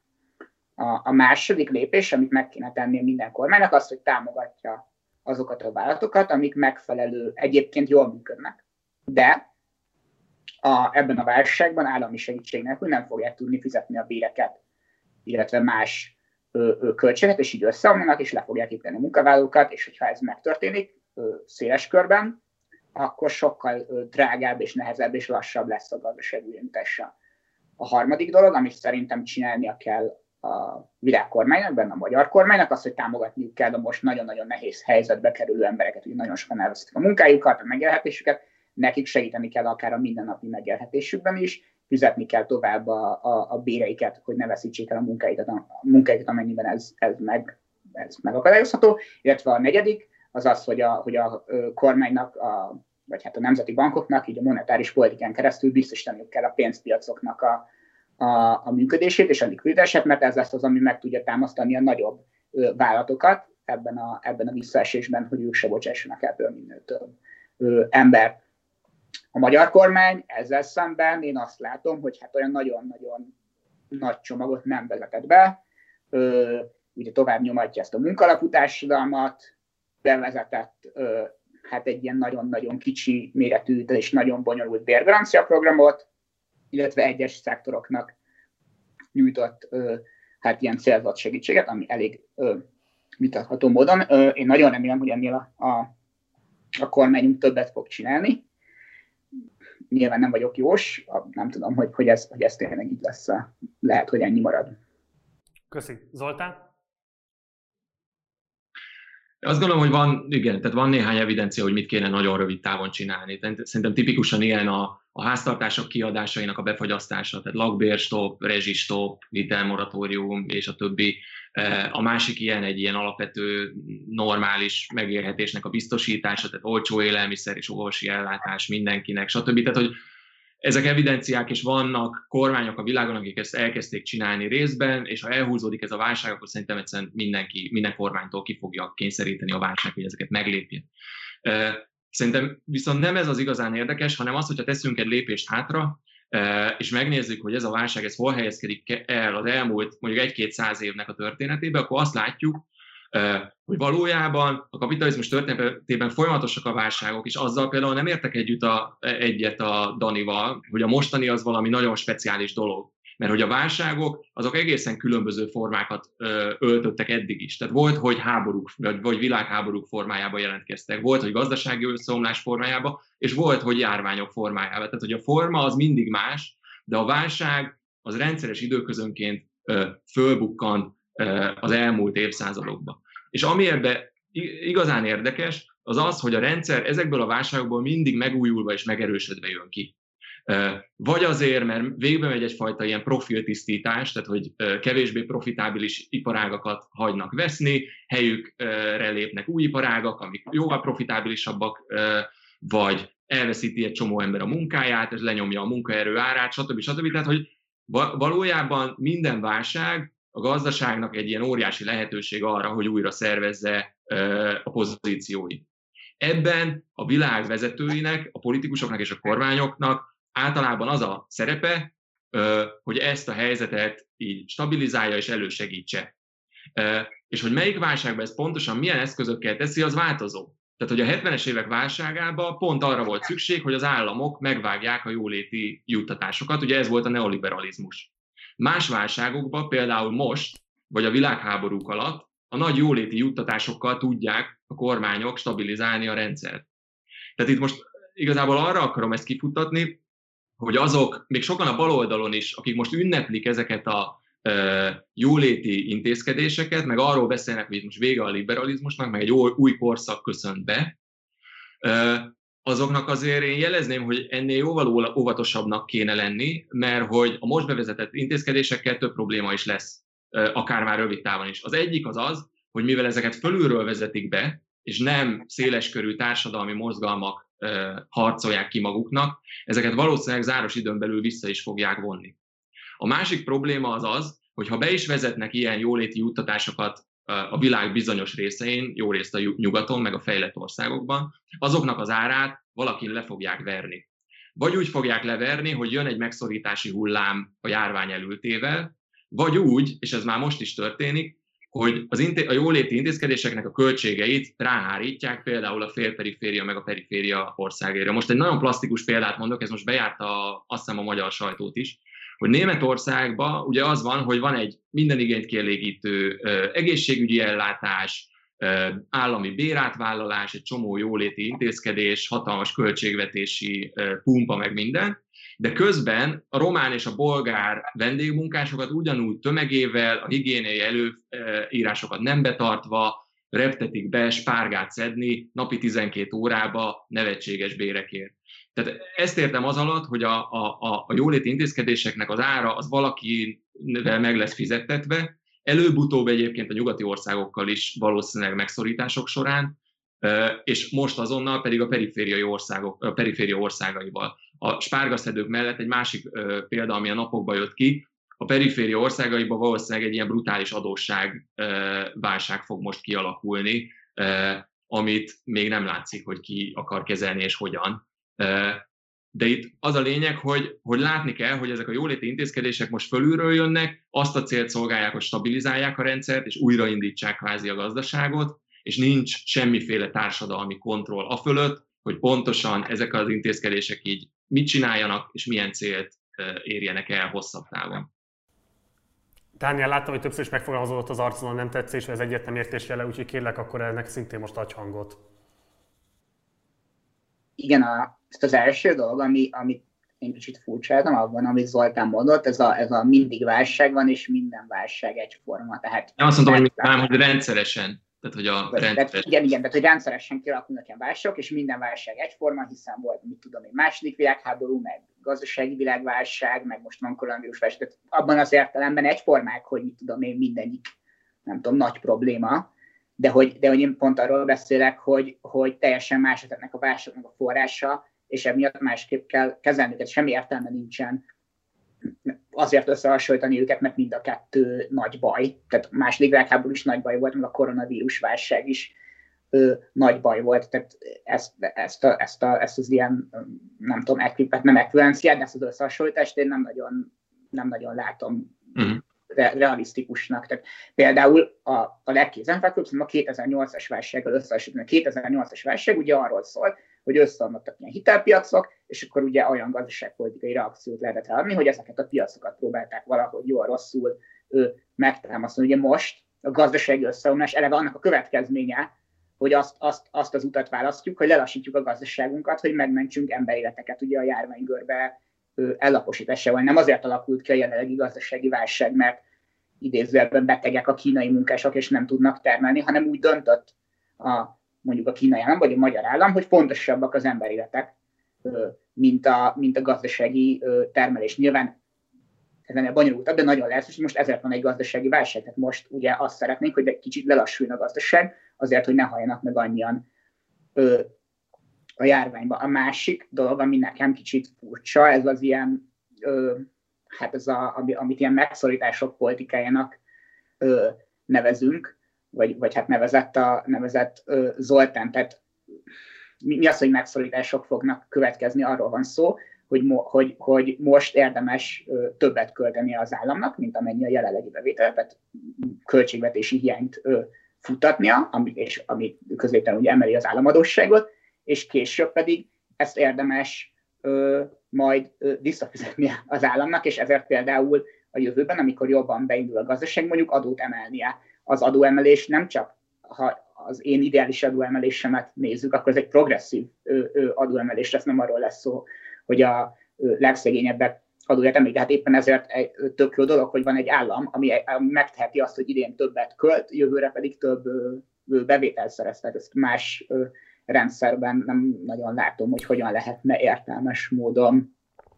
A, a második lépés, amit meg kéne tenni minden kormánynak, az, hogy támogatja azokat a vállalatokat, amik megfelelő, egyébként jól működnek. De a, ebben a válságban állami segítség nélkül nem fogják tudni fizetni a béreket illetve más költséget, és így összeomlanak, és le fogják építeni a munkavállalókat, és hogyha ez megtörténik széles körben, akkor sokkal drágább és nehezebb és lassabb lesz a gazdaság újöntése. A harmadik dolog, amit szerintem csinálnia kell a világkormánynak, benne a magyar kormánynak, az, hogy támogatniuk kell a most nagyon-nagyon nehéz helyzetbe kerülő embereket, hogy nagyon sokan elvesztik a munkájukat, a megélhetésüket, nekik segíteni kell akár a mindennapi megélhetésükben is, fizetni kell tovább a, a, a béreiket, hogy ne veszítsék el a munkáikat, a, a munkáikat amennyiben ez, ez, meg, ez megakadályozható. Illetve a negyedik az az, hogy a, hogy a kormánynak, a, vagy hát a nemzeti bankoknak, így a monetáris politikán keresztül biztosítaniuk kell a pénzpiacoknak a, a, a működését és a likviditását, mert ez lesz az, ami meg tudja támasztani a nagyobb vállalatokat ebben a, ebben a visszaesésben, hogy ők se bocsássanak ebből minél több ö, ember. A magyar kormány ezzel szemben én azt látom, hogy hát olyan nagyon-nagyon nagy csomagot nem vezetett be, ö, ugye tovább nyomatja ezt a munkalapú társadalmat, bevezetett ö, hát egy ilyen nagyon-nagyon kicsi méretű és nagyon bonyolult bérgarancia programot, illetve egyes szektoroknak nyújtott ö, hát ilyen célzott segítséget, ami elég ö, vitatható módon. Ö, én nagyon remélem, hogy ennél a, a, a kormányunk többet fog csinálni. Nyilván nem vagyok jós, nem tudom, hogy, hogy, ez, hogy ez tényleg így lesz. Lehet, hogy ennyi marad.
Köszi. Zoltán?
Azt gondolom, hogy van, igen, tehát van néhány evidencia, hogy mit kéne nagyon rövid távon csinálni. Szerintem tipikusan ilyen a, a háztartások kiadásainak a befagyasztása, tehát lakbérstop, rezsistop, hitelmoratórium és a többi. E, a másik ilyen egy ilyen alapvető normális megélhetésnek a biztosítása, tehát olcsó élelmiszer és orvosi ellátás mindenkinek, stb. Tehát, hogy ezek evidenciák is vannak, kormányok a világon, akik ezt elkezdték csinálni részben, és ha elhúzódik ez a válság, akkor szerintem egyszerűen mindenki, minden kormánytól ki fogja kényszeríteni a válság, hogy ezeket meglépje. Szerintem viszont nem ez az igazán érdekes, hanem az, hogyha teszünk egy lépést hátra, és megnézzük, hogy ez a válság ez hol helyezkedik el az elmúlt mondjuk egy-két száz évnek a történetébe, akkor azt látjuk, hogy valójában a kapitalizmus történetében folyamatosak a válságok, és azzal például nem értek együtt a, egyet a Danival, hogy a mostani az valami nagyon speciális dolog. Mert hogy a válságok, azok egészen különböző formákat öltöttek eddig is. Tehát volt, hogy háborúk, vagy, vagy világháborúk formájában jelentkeztek, volt, hogy gazdasági összeomlás formájában, és volt, hogy járványok formájában. Tehát, hogy a forma az mindig más, de a válság az rendszeres időközönként ö, fölbukkant az elmúlt évszázadokban. És ami ebbe igazán érdekes, az az, hogy a rendszer ezekből a válságokból mindig megújulva és megerősödve jön ki. Vagy azért, mert végbe megy egyfajta ilyen profiltisztítás, tehát hogy kevésbé profitábilis iparágakat hagynak veszni, helyükre lépnek új iparágak, amik jóval profitábilisabbak, vagy elveszíti egy csomó ember a munkáját, és lenyomja a munkaerő árát, stb. stb. Tehát, hogy valójában minden válság a gazdaságnak egy ilyen óriási lehetőség arra, hogy újra szervezze a pozícióit. Ebben a világ vezetőinek, a politikusoknak és a kormányoknak általában az a szerepe, hogy ezt a helyzetet így stabilizálja és elősegítse. És hogy melyik válságban ez pontosan milyen eszközökkel teszi, az változó. Tehát, hogy a 70-es évek válságában pont arra volt szükség, hogy az államok megvágják a jóléti juttatásokat, ugye ez volt a neoliberalizmus. Más válságokban, például most, vagy a világháborúk alatt, a nagy jóléti juttatásokkal tudják a kormányok stabilizálni a rendszert. Tehát itt most igazából arra akarom ezt kifutatni, hogy azok, még sokan a baloldalon is, akik most ünneplik ezeket a e, jóléti intézkedéseket, meg arról beszélnek, hogy itt most vége a liberalizmusnak, meg egy új korszak köszönt be, e, azoknak azért én jelezném, hogy ennél jóval óvatosabbnak kéne lenni, mert hogy a most bevezetett intézkedésekkel több probléma is lesz, akár már rövid távon is. Az egyik az az, hogy mivel ezeket fölülről vezetik be, és nem széleskörű társadalmi mozgalmak harcolják ki maguknak, ezeket valószínűleg záros időn belül vissza is fogják vonni. A másik probléma az az, hogy ha be is vezetnek ilyen jóléti juttatásokat a világ bizonyos részein, jó részt a nyugaton, meg a fejlett országokban, azoknak az árát valakin le fogják verni. Vagy úgy fogják leverni, hogy jön egy megszorítási hullám a járvány elültével, vagy úgy, és ez már most is történik, hogy az inté- a jóléti intézkedéseknek a költségeit ráhárítják például a félperiféria meg a periféria országére. Most egy nagyon plastikus példát mondok, ez most bejárta azt hiszem a magyar sajtót is, hogy Németországban ugye az van, hogy van egy minden igényt kielégítő egészségügyi ellátás, állami bérátvállalás, egy csomó jóléti intézkedés, hatalmas költségvetési pumpa, meg minden, de közben a román és a bolgár vendégmunkásokat ugyanúgy tömegével, a higiéniai előírásokat nem betartva, reptetik be spárgát szedni napi 12 órába nevetséges bérekért. Tehát ezt értem az alatt, hogy a, a, a jóléti intézkedéseknek az ára az valakivel meg lesz fizettetve, előbb-utóbb egyébként a nyugati országokkal is valószínűleg megszorítások során, és most azonnal pedig a perifériai országok, a periféria országaival. A spárgaszedők mellett egy másik példa, ami a napokban jött ki, a periféria országaiban valószínűleg egy ilyen brutális adósság válság fog most kialakulni, amit még nem látszik, hogy ki akar kezelni és hogyan. De itt az a lényeg, hogy, hogy látni kell, hogy ezek a jóléti intézkedések most fölülről jönnek, azt a célt szolgálják, hogy stabilizálják a rendszert, és újraindítsák kvázi a gazdaságot, és nincs semmiféle társadalmi kontroll a fölött, hogy pontosan ezek az intézkedések így mit csináljanak, és milyen célt érjenek el hosszabb távon.
Dániel, láttam, hogy többször is megfogalmazódott az arcon nem tetszés, ez egyetlen értés jele, úgyhogy kérlek akkor ennek szintén most adj hangot.
Igen, a, ezt az első dolog, ami, amit én kicsit furcsáltam abban, amit Zoltán mondott, ez a, ez a mindig válság van, és minden válság egyforma. Tehát
nem azt mondtam, hogy, nem, hogy rendszeresen. Tehát, hogy a
rendszer... Igen, igen, tehát, hogy rendszeresen kialakulnak ilyen válságok, és minden válság egyforma, hiszen volt, mit tudom én, második világháború, meg gazdasági világválság, meg most van koronavírus válság, tehát abban az értelemben egyformák, hogy mit tudom én, mindegyik, nem tudom, nagy probléma, de hogy, de hogy én pont arról beszélek, hogy, hogy teljesen más ennek a válságnak a forrása, és emiatt másképp kell kezelni őket, semmi értelme nincsen azért összehasonlítani őket, mert mind a kettő nagy baj. Tehát második világháború is nagy baj volt, meg a koronavírus válság is ö, nagy baj volt. Tehát ezt, ezt, a, ezt, a, ezt az ilyen, nem tudom, ekvipet, nem ekvivalenciát, de ezt az összehasonlítást én nem nagyon, nem nagyon látom uh-huh. Re, realisztikusnak. Tehát például a, a legkézenfekvőbb, a 2008-as válsággal összehasonlítani. A 2008-as válság ugye arról szól, hogy összeomlottak ilyen hitelpiacok, és akkor ugye olyan gazdaságpolitikai reakciót lehetett adni, hogy ezeket a piacokat próbálták valahogy jól rosszul ő, megtámasztani. Ugye most a gazdasági összeomlás eleve annak a következménye, hogy azt, azt, azt az utat választjuk, hogy lelassítjuk a gazdaságunkat, hogy megmentsünk emberéleteket ugye a járványgörbe ellaposításával. Nem azért alakult ki a jelenlegi gazdasági válság, mert idézőjelben betegek a kínai munkások, és nem tudnak termelni, hanem úgy döntött a mondjuk a kínai állam, vagy a magyar állam, hogy fontosabbak az emberéletek, mint a, mint a gazdasági termelés. Nyilván ez ennél bonyolultabb, de nagyon lesz, hogy most ezért van egy gazdasági válság. Tehát most ugye azt szeretnénk, hogy egy kicsit lelassuljon a gazdaság, azért, hogy ne halljanak meg annyian a járványba. A másik dolog, ami nekem kicsit furcsa, ez az ilyen, ö, hát ez a, amit ilyen megszorítások politikájának ö, nevezünk, vagy, vagy hát nevezett, a, nevezett ö, Zoltán. Tehát mi, mi az, hogy megszorítások fognak következni, arról van szó, hogy, mo, hogy, hogy most érdemes ö, többet költeni az államnak, mint amennyi a jelenlegi bevétel, tehát költségvetési hiányt ö, futatnia, ami, és ami középen ugye emeli az államadóságot, és később pedig ezt érdemes ö, majd ö, visszafizetni az államnak, és ezért például a jövőben, amikor jobban beindul a gazdaság, mondjuk adót emelnie az adóemelés nem csak, ha az én ideális adóemelésemet nézzük, akkor ez egy progresszív adóemelés lesz, nem arról lesz szó, hogy a legszegényebbek adóját emelik. Hát éppen ezért egy tök jó dolog, hogy van egy állam, ami megteheti azt, hogy idén többet költ, jövőre pedig több bevételt szerez. Tehát ezt más rendszerben nem nagyon látom, hogy hogyan lehetne értelmes módon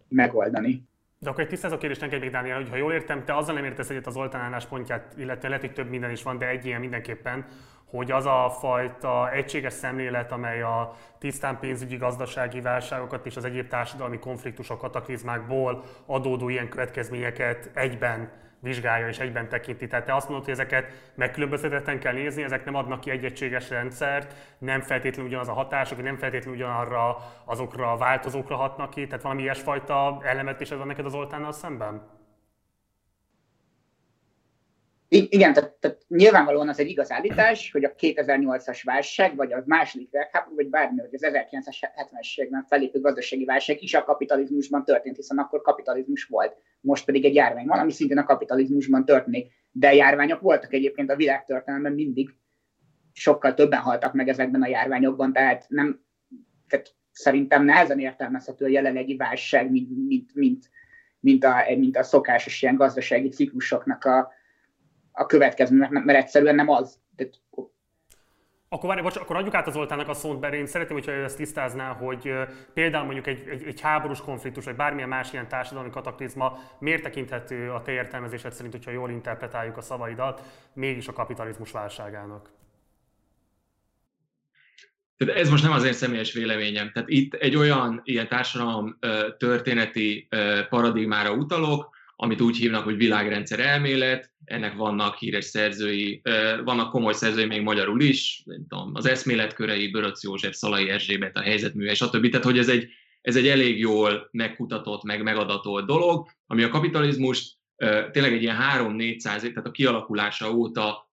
megoldani.
De akkor egy tisztázó kérdés neked még, Dániel, hogy ha jól értem, te azzal nem értesz egyet az Oltán álláspontját, illetve lehet, hogy több minden is van, de egy ilyen mindenképpen, hogy az a fajta egységes szemlélet, amely a tisztán pénzügyi gazdasági válságokat és az egyéb társadalmi konfliktusok, kataklizmákból adódó ilyen következményeket egyben vizsgálja és egyben tekinti. Tehát te azt mondod, hogy ezeket megkülönböztetetten kell nézni, ezek nem adnak ki egy egységes rendszert, nem feltétlenül ugyanaz a hatások, nem feltétlenül ugyanarra azokra a változókra hatnak ki, tehát valami ilyesfajta elemet is van neked az oltánnal szemben?
Igen, tehát, tehát nyilvánvalóan az egy igaz állítás, hogy a 2008-as válság, vagy a második világháború, vagy bármi, hogy az 1970-es években felépő gazdasági válság is a kapitalizmusban történt, hiszen akkor kapitalizmus volt. Most pedig egy járvány van, ami szintén a kapitalizmusban történik. De járványok voltak egyébként a világtörténelemben mindig. sokkal többen haltak meg ezekben a járványokban, tehát nem, tehát szerintem nehezen értelmezhető a jelenlegi válság, mint, mint, mint, mint, a, mint a szokásos ilyen gazdasági ciklusoknak a, a következmények, mert egyszerűen nem az. De...
Akkor, várj, bocs, akkor adjuk át az Zoltának a szót, mert én szeretném, hogyha ő ezt tisztázná, hogy például mondjuk egy, egy, egy háborús konfliktus, vagy bármilyen más ilyen társadalmi kataklizma miért tekinthető a te értelmezésed szerint, hogyha jól interpretáljuk a szavaidat, mégis a kapitalizmus válságának?
Tehát ez most nem az én személyes véleményem. Tehát itt egy olyan ilyen társadalom történeti paradigmára utalok, amit úgy hívnak, hogy világrendszer elmélet, ennek vannak híres szerzői, vannak komoly szerzői még magyarul is, nem tudom, az eszméletkörei, Böröc József, Szalai Erzsébet, a helyzetműve, stb. Tehát, hogy ez egy, ez egy elég jól megkutatott, meg megadatolt dolog, ami a kapitalizmus tényleg egy ilyen 3-400 tehát a kialakulása óta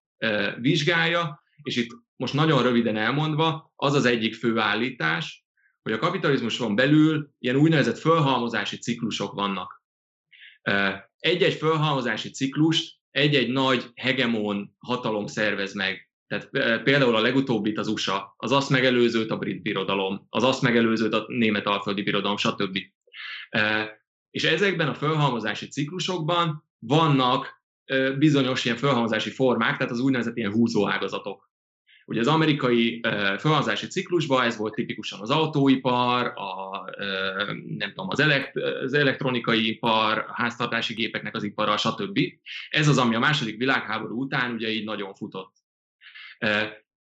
vizsgálja, és itt most nagyon röviden elmondva, az az egyik fő állítás, hogy a kapitalizmuson belül ilyen úgynevezett fölhalmozási ciklusok vannak. Egy-egy fölhalmozási ciklust egy-egy nagy hegemon hatalom szervez meg. Tehát például a legutóbbit az USA, az azt megelőzőt a brit birodalom, az azt megelőzőt a német alföldi birodalom, stb. És ezekben a fölhalmozási ciklusokban vannak bizonyos ilyen fölhalmozási formák, tehát az úgynevezett ilyen húzóágazatok. Ugye az amerikai felhazási ciklusban ez volt tipikusan az autóipar, a, nem tudom, az, elekt, az elektronikai ipar, a háztartási gépeknek az ipara, stb. Ez az, ami a második világháború után ugye így nagyon futott.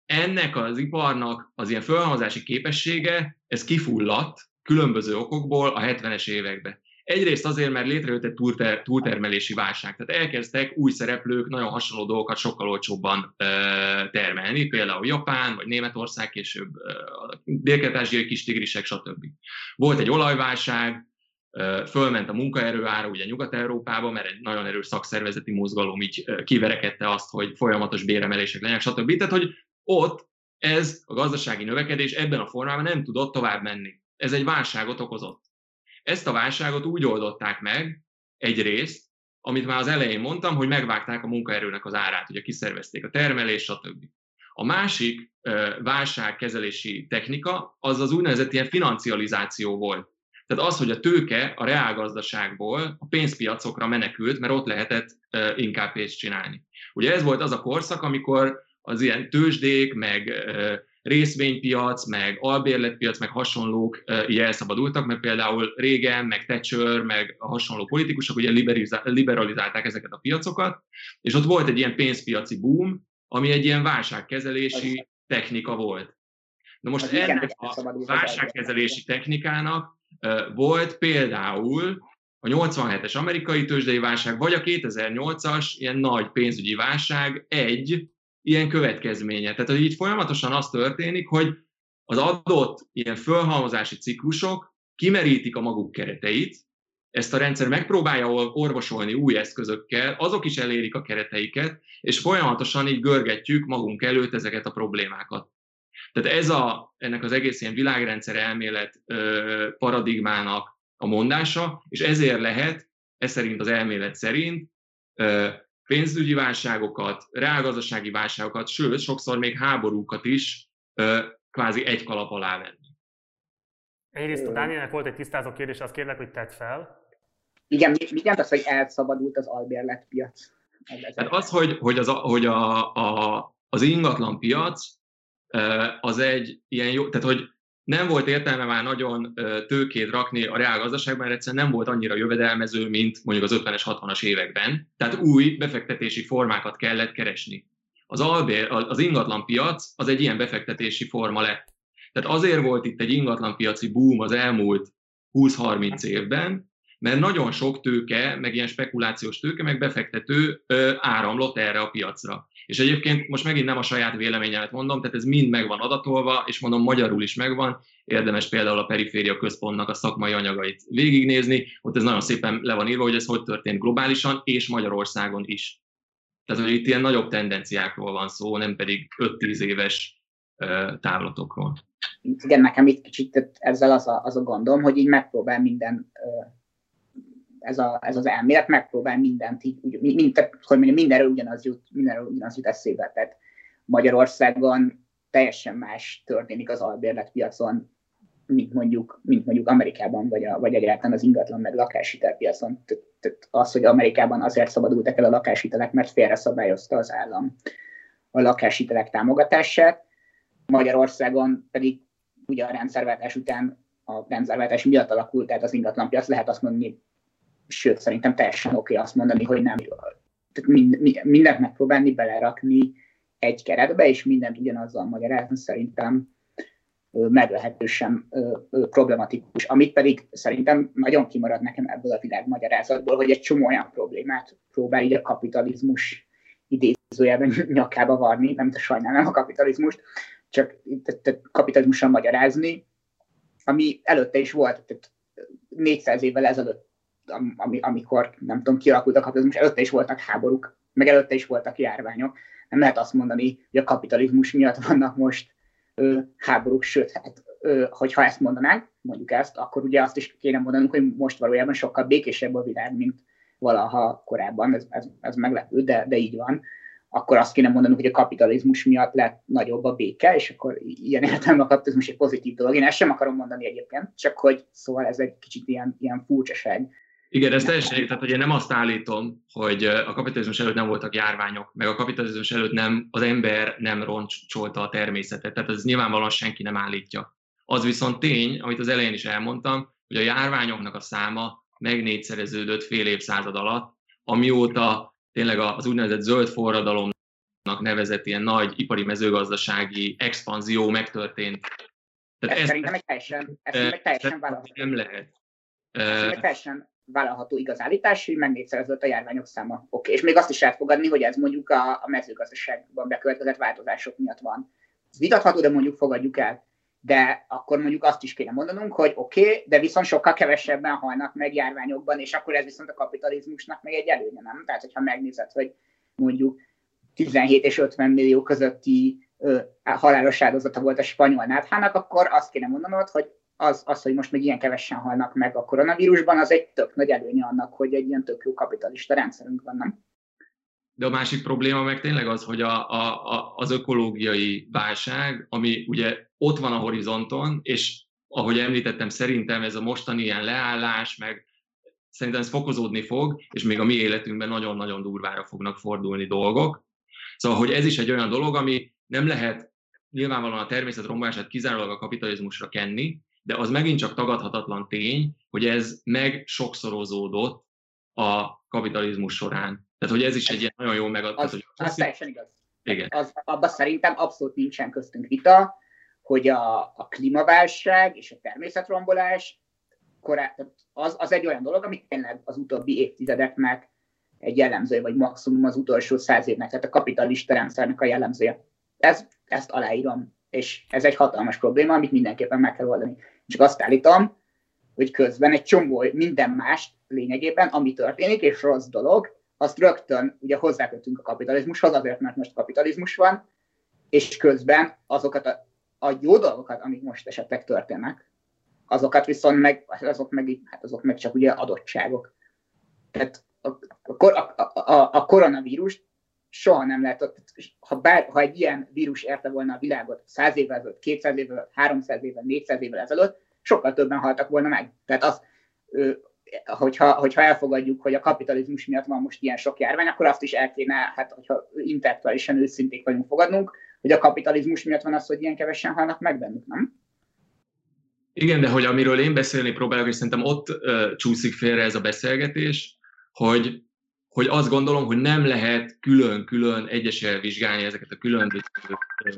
Ennek az iparnak az ilyen felhazási képessége, ez kifulladt különböző okokból a 70-es években. Egyrészt azért, mert létrejött egy túlter, túltermelési válság. Tehát elkezdtek új szereplők nagyon hasonló dolgokat sokkal olcsóbban termelni, például Japán, vagy Németország, később a dél kis tigrisek, stb. Volt egy olajválság, fölment a munkaerő ára ugye Nyugat-Európába, mert egy nagyon erős szakszervezeti mozgalom így kiverekedte azt, hogy folyamatos béremelések legyenek, stb. Tehát, hogy ott ez a gazdasági növekedés ebben a formában nem tudott tovább menni. Ez egy válságot okozott. Ezt a válságot úgy oldották meg egyrészt, amit már az elején mondtam, hogy megvágták a munkaerőnek az árát, ugye kiszervezték a termelés, stb. A másik válságkezelési technika az az úgynevezett ilyen financializáció volt. Tehát az, hogy a tőke a reálgazdaságból a pénzpiacokra menekült, mert ott lehetett inkább pénzt csinálni. Ugye ez volt az a korszak, amikor az ilyen tőzsdék, meg részvénypiac, meg albérletpiac, meg hasonlók így elszabadultak, mert például régen, meg Thatcher, meg a hasonló politikusok ugye liberalizálták ezeket a piacokat, és ott volt egy ilyen pénzpiaci boom, ami egy ilyen válságkezelési technika volt. Na most ennek a válságkezelési technikának volt például a 87-es amerikai tőzsdei válság, vagy a 2008-as ilyen nagy pénzügyi válság egy ilyen következménye. Tehát, hogy így folyamatosan az történik, hogy az adott ilyen fölhalmozási ciklusok kimerítik a maguk kereteit, ezt a rendszer megpróbálja orvosolni új eszközökkel, azok is elérik a kereteiket, és folyamatosan így görgetjük magunk előtt ezeket a problémákat. Tehát ez a, ennek az egész ilyen világrendszer elmélet ö, paradigmának a mondása, és ezért lehet, ez szerint az elmélet szerint ö, pénzügyi válságokat, reálgazdasági válságokat, sőt, sokszor még háborúkat is ö, kvázi egy kalap alá venni.
Egyrészt a Dánielnek volt egy tisztázó kérdés, azt kérlek, hogy tedd fel.
Igen, mit jelent az, hogy elszabadult az albérletpiac?
Tehát az, hogy, hogy, az, hogy a, a, az ingatlan piac az egy ilyen jó, tehát hogy nem volt értelme már nagyon tőkét rakni a reálgazdaságban, mert egyszerűen nem volt annyira jövedelmező, mint mondjuk az 50-es, 60-as években. Tehát új befektetési formákat kellett keresni. Az, albér, az ingatlan piac az egy ilyen befektetési forma lett. Tehát azért volt itt egy ingatlanpiaci boom az elmúlt 20-30 évben, mert nagyon sok tőke, meg ilyen spekulációs tőke, meg befektető áramlott erre a piacra. És egyébként most megint nem a saját véleményemet mondom, tehát ez mind meg van adatolva, és mondom, magyarul is megvan. Érdemes például a periféria központnak a szakmai anyagait végignézni, ott ez nagyon szépen le van írva, hogy ez hogy történt globálisan, és Magyarországon is. Tehát, hogy itt ilyen nagyobb tendenciákról van szó, nem pedig 5-10 éves távlatokról.
Igen, nekem itt kicsit ezzel az a, az a gondom, hogy így megpróbál minden ez, a, ez az elmélet megpróbál mindent így, úgy, mind, tehát, hogy mondjam, mindenről ugyanaz jut, mindenről ugyanaz jut eszébe. Tehát Magyarországon teljesen más történik az albérletpiacon, mint mondjuk, mint mondjuk Amerikában, vagy, a, vagy egyáltalán az ingatlan meg lakáshitelpiacon. Tehát az, hogy Amerikában azért szabadultak el a lakáshitelek, mert félre szabályozta az állam a lakáshitelek támogatását, Magyarországon pedig ugye a rendszerváltás után a rendszerváltás miatt alakult, tehát az ingatlanpiac lehet azt mondani, sőt, szerintem teljesen oké okay azt mondani, hogy nem. Tehát mind, mindent megpróbálni belerakni egy keretbe, és mindent ugyanazzal magyarázni szerintem meglehetősen problematikus. Amit pedig szerintem nagyon kimarad nekem ebből a világ magyarázatból, hogy egy csomó olyan problémát próbál így a kapitalizmus idézőjelben nyakába varni, nem sajnálom a kapitalizmust, csak kapitalizmussal magyarázni, ami előtte is volt, tehát 400 évvel ezelőtt, ami, amikor, nem tudom, kialakult a kapitalizmus, előtte is voltak háborúk, meg előtte is voltak járványok. Nem lehet azt mondani, hogy a kapitalizmus miatt vannak most ö, háborúk, sőt, hát, ö, hogyha ezt mondanánk, mondjuk ezt, akkor ugye azt is kéne mondanunk, hogy most valójában sokkal békésebb a világ, mint valaha korábban, ez, ez, ez meglepő, de, de így van akkor azt kéne mondanunk, hogy a kapitalizmus miatt lett nagyobb a béke, és akkor ilyen értelemben a kapitalizmus egy pozitív dolog. Én ezt sem akarom mondani egyébként, csak hogy szóval ez egy kicsit ilyen, ilyen furcsaság.
Igen, ez teljesen tehát hogy én nem azt állítom, hogy a kapitalizmus előtt nem voltak járványok, meg a kapitalizmus előtt nem, az ember nem roncsolta a természetet, tehát ez nyilvánvalóan senki nem állítja. Az viszont tény, amit az elején is elmondtam, hogy a járványoknak a száma megnégyszereződött fél évszázad alatt, amióta tényleg az úgynevezett zöld forradalomnak nevezett ilyen nagy ipari mezőgazdasági expanzió megtörtént.
Tehát ez, ez szerintem egy teljesen, ez egy teljesen vállalható.
Nem lehet.
Ez egy teljesen vállalható igaz állítás, hogy megnégyszereződött a járványok száma. Oké, okay. és még azt is elfogadni, hogy ez mondjuk a, a mezőgazdaságban bekövetkezett változások miatt van. Ez vitatható, de mondjuk fogadjuk el de akkor mondjuk azt is kéne mondanunk, hogy oké, okay, de viszont sokkal kevesebben halnak meg járványokban, és akkor ez viszont a kapitalizmusnak meg egy előnye, nem? Tehát, hogyha megnézed, hogy mondjuk 17 és 50 millió közötti ö, halálos áldozata volt a spanyol náthának, akkor azt kéne mondanod, hogy az, az, hogy most még ilyen kevesen halnak meg a koronavírusban, az egy tök nagy előnye annak, hogy egy ilyen tök jó kapitalista rendszerünk van, nem?
De a másik probléma meg tényleg az, hogy a, a, a, az ökológiai válság, ami ugye ott van a horizonton, és ahogy említettem, szerintem ez a mostani ilyen leállás, meg szerintem ez fokozódni fog, és még a mi életünkben nagyon-nagyon durvára fognak fordulni dolgok. Szóval, hogy ez is egy olyan dolog, ami nem lehet nyilvánvalóan a természet rombolását kizárólag a kapitalizmusra kenni, de az megint csak tagadhatatlan tény, hogy ez meg sokszorozódott a kapitalizmus során. Tehát, hogy ez is egy ilyen nagyon jó megadás.
Az,
hogy
az teljesen igaz.
Igen.
Az, abban szerintem abszolút nincsen köztünk vita, hogy a, a klímaválság és a természetrombolás korá, az, az egy olyan dolog, ami tényleg az utóbbi évtizedeknek egy jellemző, vagy maximum az utolsó száz évnek, tehát a kapitalista rendszernek a jellemzője. Ez, ezt aláírom, és ez egy hatalmas probléma, amit mindenképpen meg kell oldani. Csak azt állítom, hogy közben egy csomó minden más lényegében, ami történik, és rossz dolog, azt rögtön ugye hozzákötünk a kapitalizmushoz, azért, mert most kapitalizmus van, és közben azokat a, a jó dolgokat, amik most esetleg történnek, azokat viszont meg, azok meg, hát azok meg csak ugye adottságok. Tehát a, a, a, a, a koronavírus soha nem lehet, ha, bár, ha egy ilyen vírus érte volna a világot 100 évvel ezelőtt, 200 évvel ezelőtt, 300 évvel, 400 évvel ezelőtt, sokkal többen haltak volna meg. Tehát az, hogyha, hogyha elfogadjuk, hogy a kapitalizmus miatt van most ilyen sok járvány, akkor azt is el kéne, hát hogyha intellektuálisan őszinték vagyunk fogadnunk, hogy a kapitalizmus miatt van az, hogy ilyen kevesen halnak meg bennük, nem?
Igen, de hogy amiről én beszélni próbálok, és szerintem ott uh, csúszik félre ez a beszélgetés, hogy, hogy azt gondolom, hogy nem lehet külön-külön egyesével vizsgálni ezeket a különböző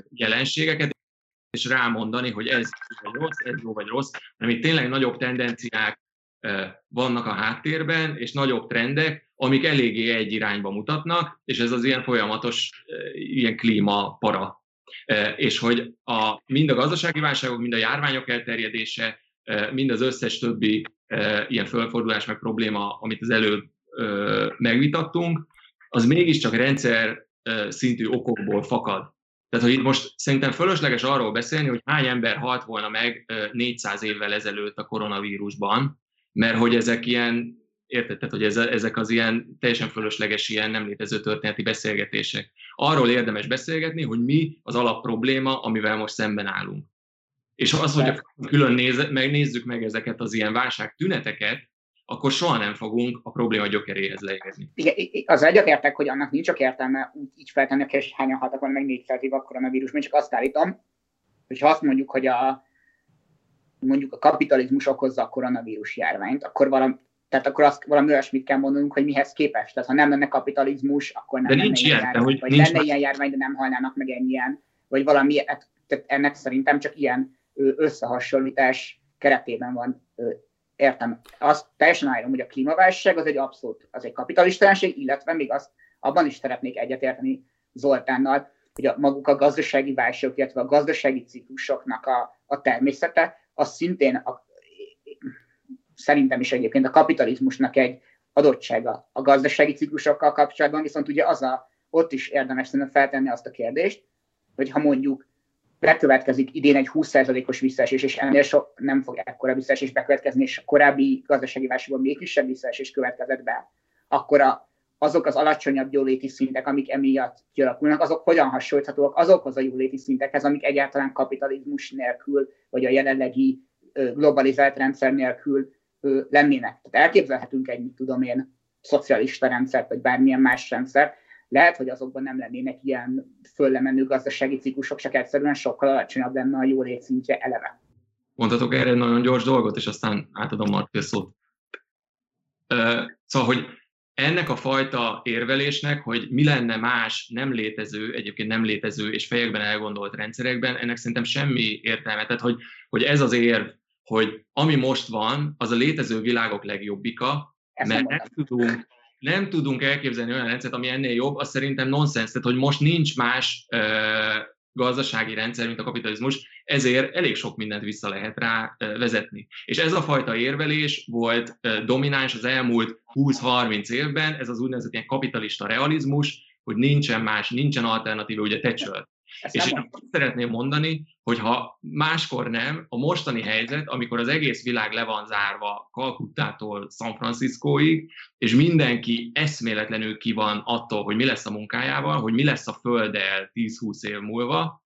jelenségeket, és rámondani, hogy ez jó vagy rossz, ez jó vagy rossz, hanem itt tényleg nagyobb tendenciák vannak a háttérben, és nagyobb trendek, amik eléggé egy irányba mutatnak, és ez az ilyen folyamatos ilyen klímapara. És hogy a, mind a gazdasági válságok, mind a járványok elterjedése, mind az összes többi ilyen fölfordulás meg probléma, amit az előbb megvitattunk, az mégiscsak rendszer szintű okokból fakad. Tehát, hogy itt most szerintem fölösleges arról beszélni, hogy hány ember halt volna meg 400 évvel ezelőtt a koronavírusban, mert hogy ezek ilyen, érted? Tehát, hogy ez, ezek az ilyen teljesen fölösleges, ilyen nem létező történeti beszélgetések. Arról érdemes beszélgetni, hogy mi az alapprobléma, amivel most szemben állunk. És az, hogy külön néz, megnézzük meg ezeket az ilyen válság tüneteket, akkor soha nem fogunk a probléma gyökeréhez leérni.
Igen, az egyetértek, hogy annak nincs csak értelme úgy így feltenni kérdést, hányan haltak van meg négyszer a koronavírus, én csak azt állítom, hogy ha azt mondjuk, hogy a, mondjuk a kapitalizmus okozza a koronavírus járványt, akkor valami, tehát akkor azt valami olyasmit kell mondanunk, hogy mihez képest. Tehát ha nem lenne kapitalizmus, akkor nem
de lenne nincs ilyen járvány, hogy
vagy
nincs
lenne ilyen járvány, de nem halnának meg ennyien, vagy valami, hát, tehát ennek szerintem csak ilyen összehasonlítás keretében van értem. Azt teljesen állom, hogy a klímaválság az egy abszolút, az egy kapitalistálenség, illetve még azt abban is szeretnék egyetérteni Zoltánnal, hogy a maguk a gazdasági válságok, illetve a gazdasági ciklusoknak a, a természete, az szintén a, szerintem is egyébként a kapitalizmusnak egy adottsága a gazdasági ciklusokkal kapcsolatban, viszont ugye az a, ott is érdemes szerintem feltenni azt a kérdést, hogy ha mondjuk bekövetkezik idén egy 20%-os visszaesés, és ennél sok nem fog ekkora visszaesés bekövetkezni, és a korábbi gazdasági válságban még kisebb visszaesés következett be, akkor a, azok az alacsonyabb jóléti szintek, amik emiatt kialakulnak, azok hogyan hasonlíthatóak azokhoz a jóléti szintekhez, amik egyáltalán kapitalizmus nélkül, vagy a jelenlegi globalizált rendszer nélkül lennének. Tehát elképzelhetünk egy, mit tudom én, szocialista rendszert, vagy bármilyen más rendszert, lehet, hogy azokban nem lennének ilyen föllemenő gazdasági ciklusok, csak egyszerűen sokkal alacsonyabb lenne a jó létszintje eleve.
Mondhatok erre egy nagyon gyors dolgot, és aztán átadom Marti a szót. Szóval, hogy ennek a fajta érvelésnek, hogy mi lenne más nem létező, egyébként nem létező és fejekben elgondolt rendszerekben, ennek szerintem semmi értelme. Tehát, hogy, hogy ez az érv, hogy ami most van, az a létező világok legjobbika, Ezt mert nem tudunk nem tudunk elképzelni olyan rendszert, ami ennél jobb, az szerintem nonsens, tehát hogy most nincs más ö, gazdasági rendszer, mint a kapitalizmus, ezért elég sok mindent vissza lehet rá ö, vezetni. És ez a fajta érvelés volt ö, domináns az elmúlt 20-30 évben, ez az úgynevezett ilyen kapitalista realizmus, hogy nincsen más, nincsen alternatíva, ugye Thatcher ezt és én azt szeretném mondani, hogy ha máskor nem, a mostani helyzet, amikor az egész világ le van zárva Kalkuttától San Franciscoig, és mindenki eszméletlenül ki van attól, hogy mi lesz a munkájával, hogy mi lesz a Földdel 10-20 év múlva,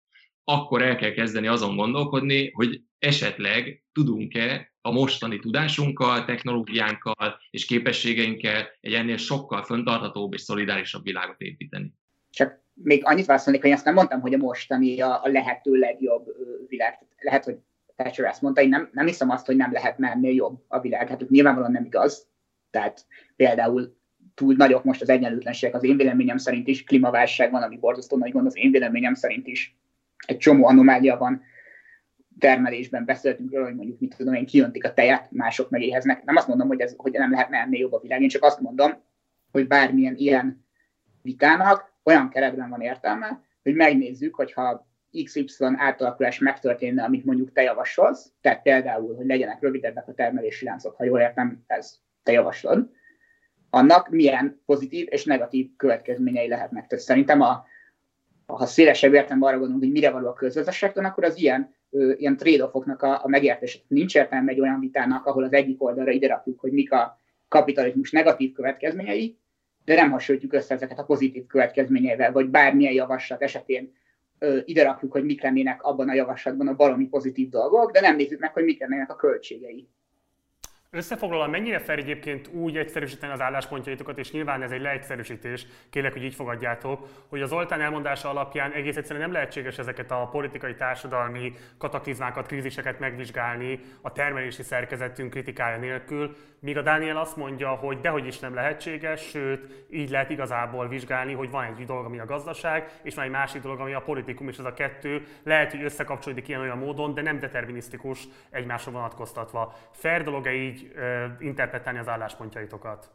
akkor el kell kezdeni azon gondolkodni, hogy esetleg tudunk-e a mostani tudásunkkal, technológiánkkal és képességeinkkel egy ennél sokkal föntarthatóbb és szolidárisabb világot építeni.
Csak még annyit válaszolnék, hogy azt nem mondtam, hogy a mostani a, a lehető legjobb világ. Lehet, hogy Thatcher ezt mondta, én nem, nem hiszem azt, hogy nem lehet ennél jobb a világ. Hát nyilvánvalóan nem igaz. Tehát például túl nagyok most az egyenlőtlenségek az én véleményem szerint is, klímaválság van, ami borzasztó nagy gond az én véleményem szerint is. Egy csomó anomália van, termelésben beszéltünk róla, hogy mondjuk mit tudom én, kijöntik a tejet, mások meg éheznek. Nem azt mondom, hogy, ez, hogy nem lehetne ennél jobb a világ, én csak azt mondom, hogy bármilyen ilyen vitának olyan keretben van értelme, hogy megnézzük, hogyha XY átalakulás megtörténne, amit mondjuk te javasolsz, tehát például, hogy legyenek rövidebbek a termelési láncok, ha jól értem, ez te javaslod, annak milyen pozitív és negatív következményei lehetnek. Tehát szerintem, a, ha szélesebb értem arra gondolunk, hogy mire való a közgazdaságtan, akkor az ilyen, ö, ilyen trade-offoknak a, a megértése. Nincs értelme egy olyan vitának, ahol az egyik oldalra ide rakjuk, hogy mik a kapitalizmus negatív következményei, de nem hasonlítjuk össze ezeket a pozitív következményeivel, vagy bármilyen javaslat esetén ö, ide rakjuk, hogy mik lennének abban a javaslatban a valami pozitív dolgok, de nem nézzük meg, hogy mik lennének a költségei.
Összefoglalva, mennyire fel egyébként úgy egyszerűsíteni az álláspontjaitokat, és nyilván ez egy leegyszerűsítés, kérlek, hogy így fogadjátok, hogy az Oltán elmondása alapján egész egyszerűen nem lehetséges ezeket a politikai, társadalmi kataklizmákat, kríziseket megvizsgálni a termelési szerkezetünk kritikája nélkül, míg a Dániel azt mondja, hogy dehogy is nem lehetséges, sőt, így lehet igazából vizsgálni, hogy van egy dolog, ami a gazdaság, és van egy másik dolog, ami a politikum, és ez a kettő lehet, hogy összekapcsolódik ilyen olyan módon, de nem determinisztikus egymásra vonatkoztatva. Fair dolog-e így így uh, interpretálni az álláspontjaitokat?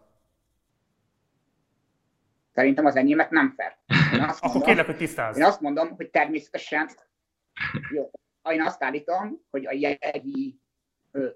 Szerintem az enyémet nem fair.
Akkor kérlek, hogy tisztázz.
Én azt mondom, hogy természetesen jó, én azt állítom, hogy a jelenlegi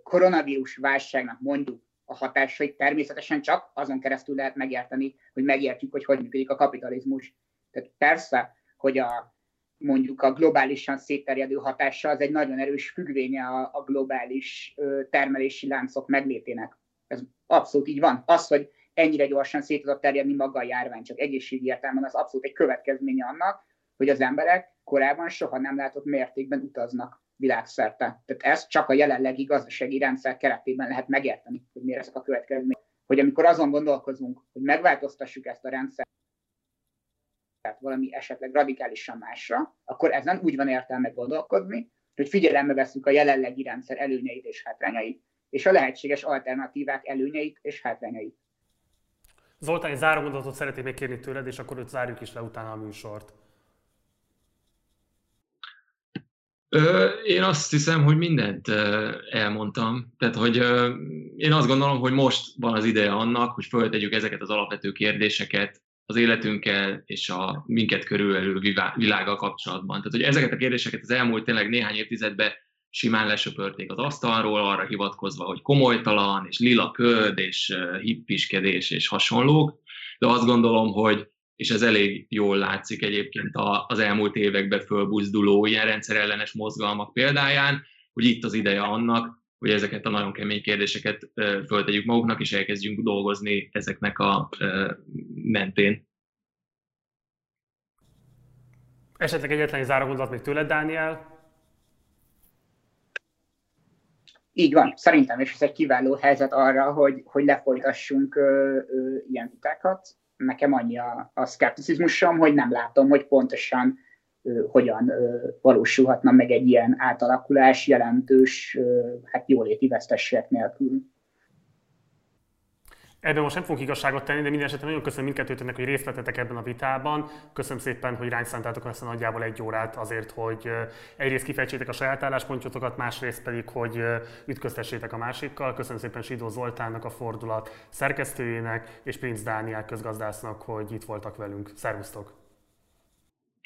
koronavírus válságnak mondjuk a hatásait természetesen csak azon keresztül lehet megérteni, hogy megértjük, hogy hogy működik a kapitalizmus. Tehát persze, hogy a mondjuk a globálisan szétterjedő hatása az egy nagyon erős függvénye a, a globális termelési láncok meglétének. Ez abszolút így van. Az, hogy ennyire gyorsan szét tudott terjedni maga a járvány, csak egészségi értelemben, az abszolút egy következménye annak, hogy az emberek korábban soha nem látott mértékben utaznak világszerte. Tehát ezt csak a jelenlegi gazdasági rendszer keretében lehet megérteni, hogy miért ezek a következmények. Hogy amikor azon gondolkozunk, hogy megváltoztassuk ezt a rendszert valami esetleg radikálisan másra, akkor ezen úgy van értelme gondolkodni, hogy figyelembe veszünk a jelenlegi rendszer előnyeit és hátrányait, és a lehetséges alternatívák előnyeit és hátrányait.
Zoltán, egy zárómondatot szeretnék még kérni tőled, és akkor őt zárjuk is le utána a műsort.
Én azt hiszem, hogy mindent elmondtam. Tehát, hogy én azt gondolom, hogy most van az ideje annak, hogy föltegyük ezeket az alapvető kérdéseket az életünkkel és a minket körülölő világgal kapcsolatban. Tehát, hogy ezeket a kérdéseket az elmúlt tényleg néhány évtizedben simán lesöpörték az asztalról, arra hivatkozva, hogy komolytalan, és lila köd, és hippiskedés, és hasonlók. De azt gondolom, hogy és ez elég jól látszik egyébként az elmúlt években fölbuzduló ilyen rendszerellenes mozgalmak példáján, hogy itt az ideje annak, hogy ezeket a nagyon kemény kérdéseket föltegyük maguknak, és elkezdjünk dolgozni ezeknek a mentén.
Esetleg egyetlen záró gondolat még tőled, Dániel?
Így van, szerintem, és ez egy kiváló helyzet arra, hogy, hogy lefolytassunk ö, ö, ilyen vitákat nekem annyi a, a szkepticizmusom, hogy nem látom, hogy pontosan hogyan valósulhatna meg egy ilyen átalakulás jelentős hát jóléti vesztességek nélkül.
Ebben most nem fogok igazságot tenni, de minden esetre nagyon köszönöm mindkettőtöknek, hogy részt vettetek ebben a vitában. Köszönöm szépen, hogy ránk szántátok ezt a nagyjából egy órát azért, hogy egyrészt kifejtsétek a saját álláspontjotokat, másrészt pedig, hogy ütköztessétek a másikkal. Köszönöm szépen Sidó Zoltánnak, a fordulat szerkesztőjének, és Prince Dániel közgazdásznak, hogy itt voltak velünk. Szervusztok!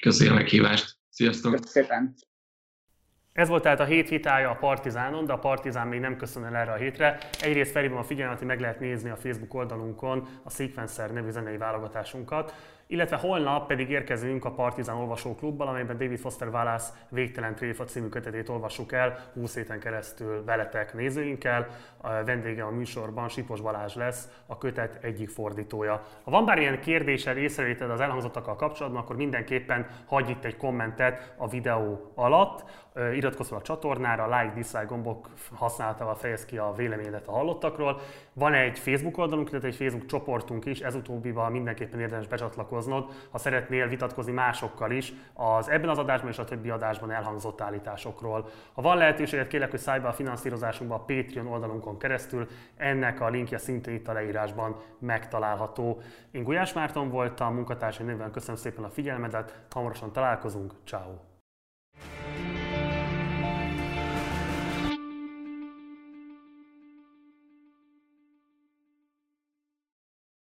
Köszönöm a meghívást! Sziasztok!
Köszönöm szépen!
Ez volt tehát a hét vitája a Partizánon, de a Partizán még nem köszön el erre a hétre. Egyrészt felhívom a figyelmet, hogy meg lehet nézni a Facebook oldalunkon a Sequencer nevű zenei válogatásunkat illetve holnap pedig érkezünk a Partizán olvasóklubbal, amelyben David Foster Wallace Végtelen Tréfa című kötetét olvassuk el 20 héten keresztül veletek nézőinkkel. A vendége a műsorban Sipos Balázs lesz, a kötet egyik fordítója. Ha van bár ilyen kérdésed, észrevételed az elhangzottakkal kapcsolatban, akkor mindenképpen hagyj itt egy kommentet a videó alatt, iratkozz fel a csatornára, like, dislike gombok használatával fejez ki a véleményedet a hallottakról. Van egy Facebook oldalunk, illetve egy Facebook csoportunk is, ez utóbbival mindenképpen érdemes becsatlakoznod, ha szeretnél vitatkozni másokkal is az ebben az adásban és a többi adásban elhangzott állításokról. Ha van lehetőséget, kérlek, hogy szállj be a finanszírozásunkba a Patreon oldalunkon keresztül, ennek a linkje szintén itt a leírásban megtalálható. Én Gulyás Márton voltam, munkatársai néven köszönöm szépen a figyelmedet, hamarosan találkozunk, ciao.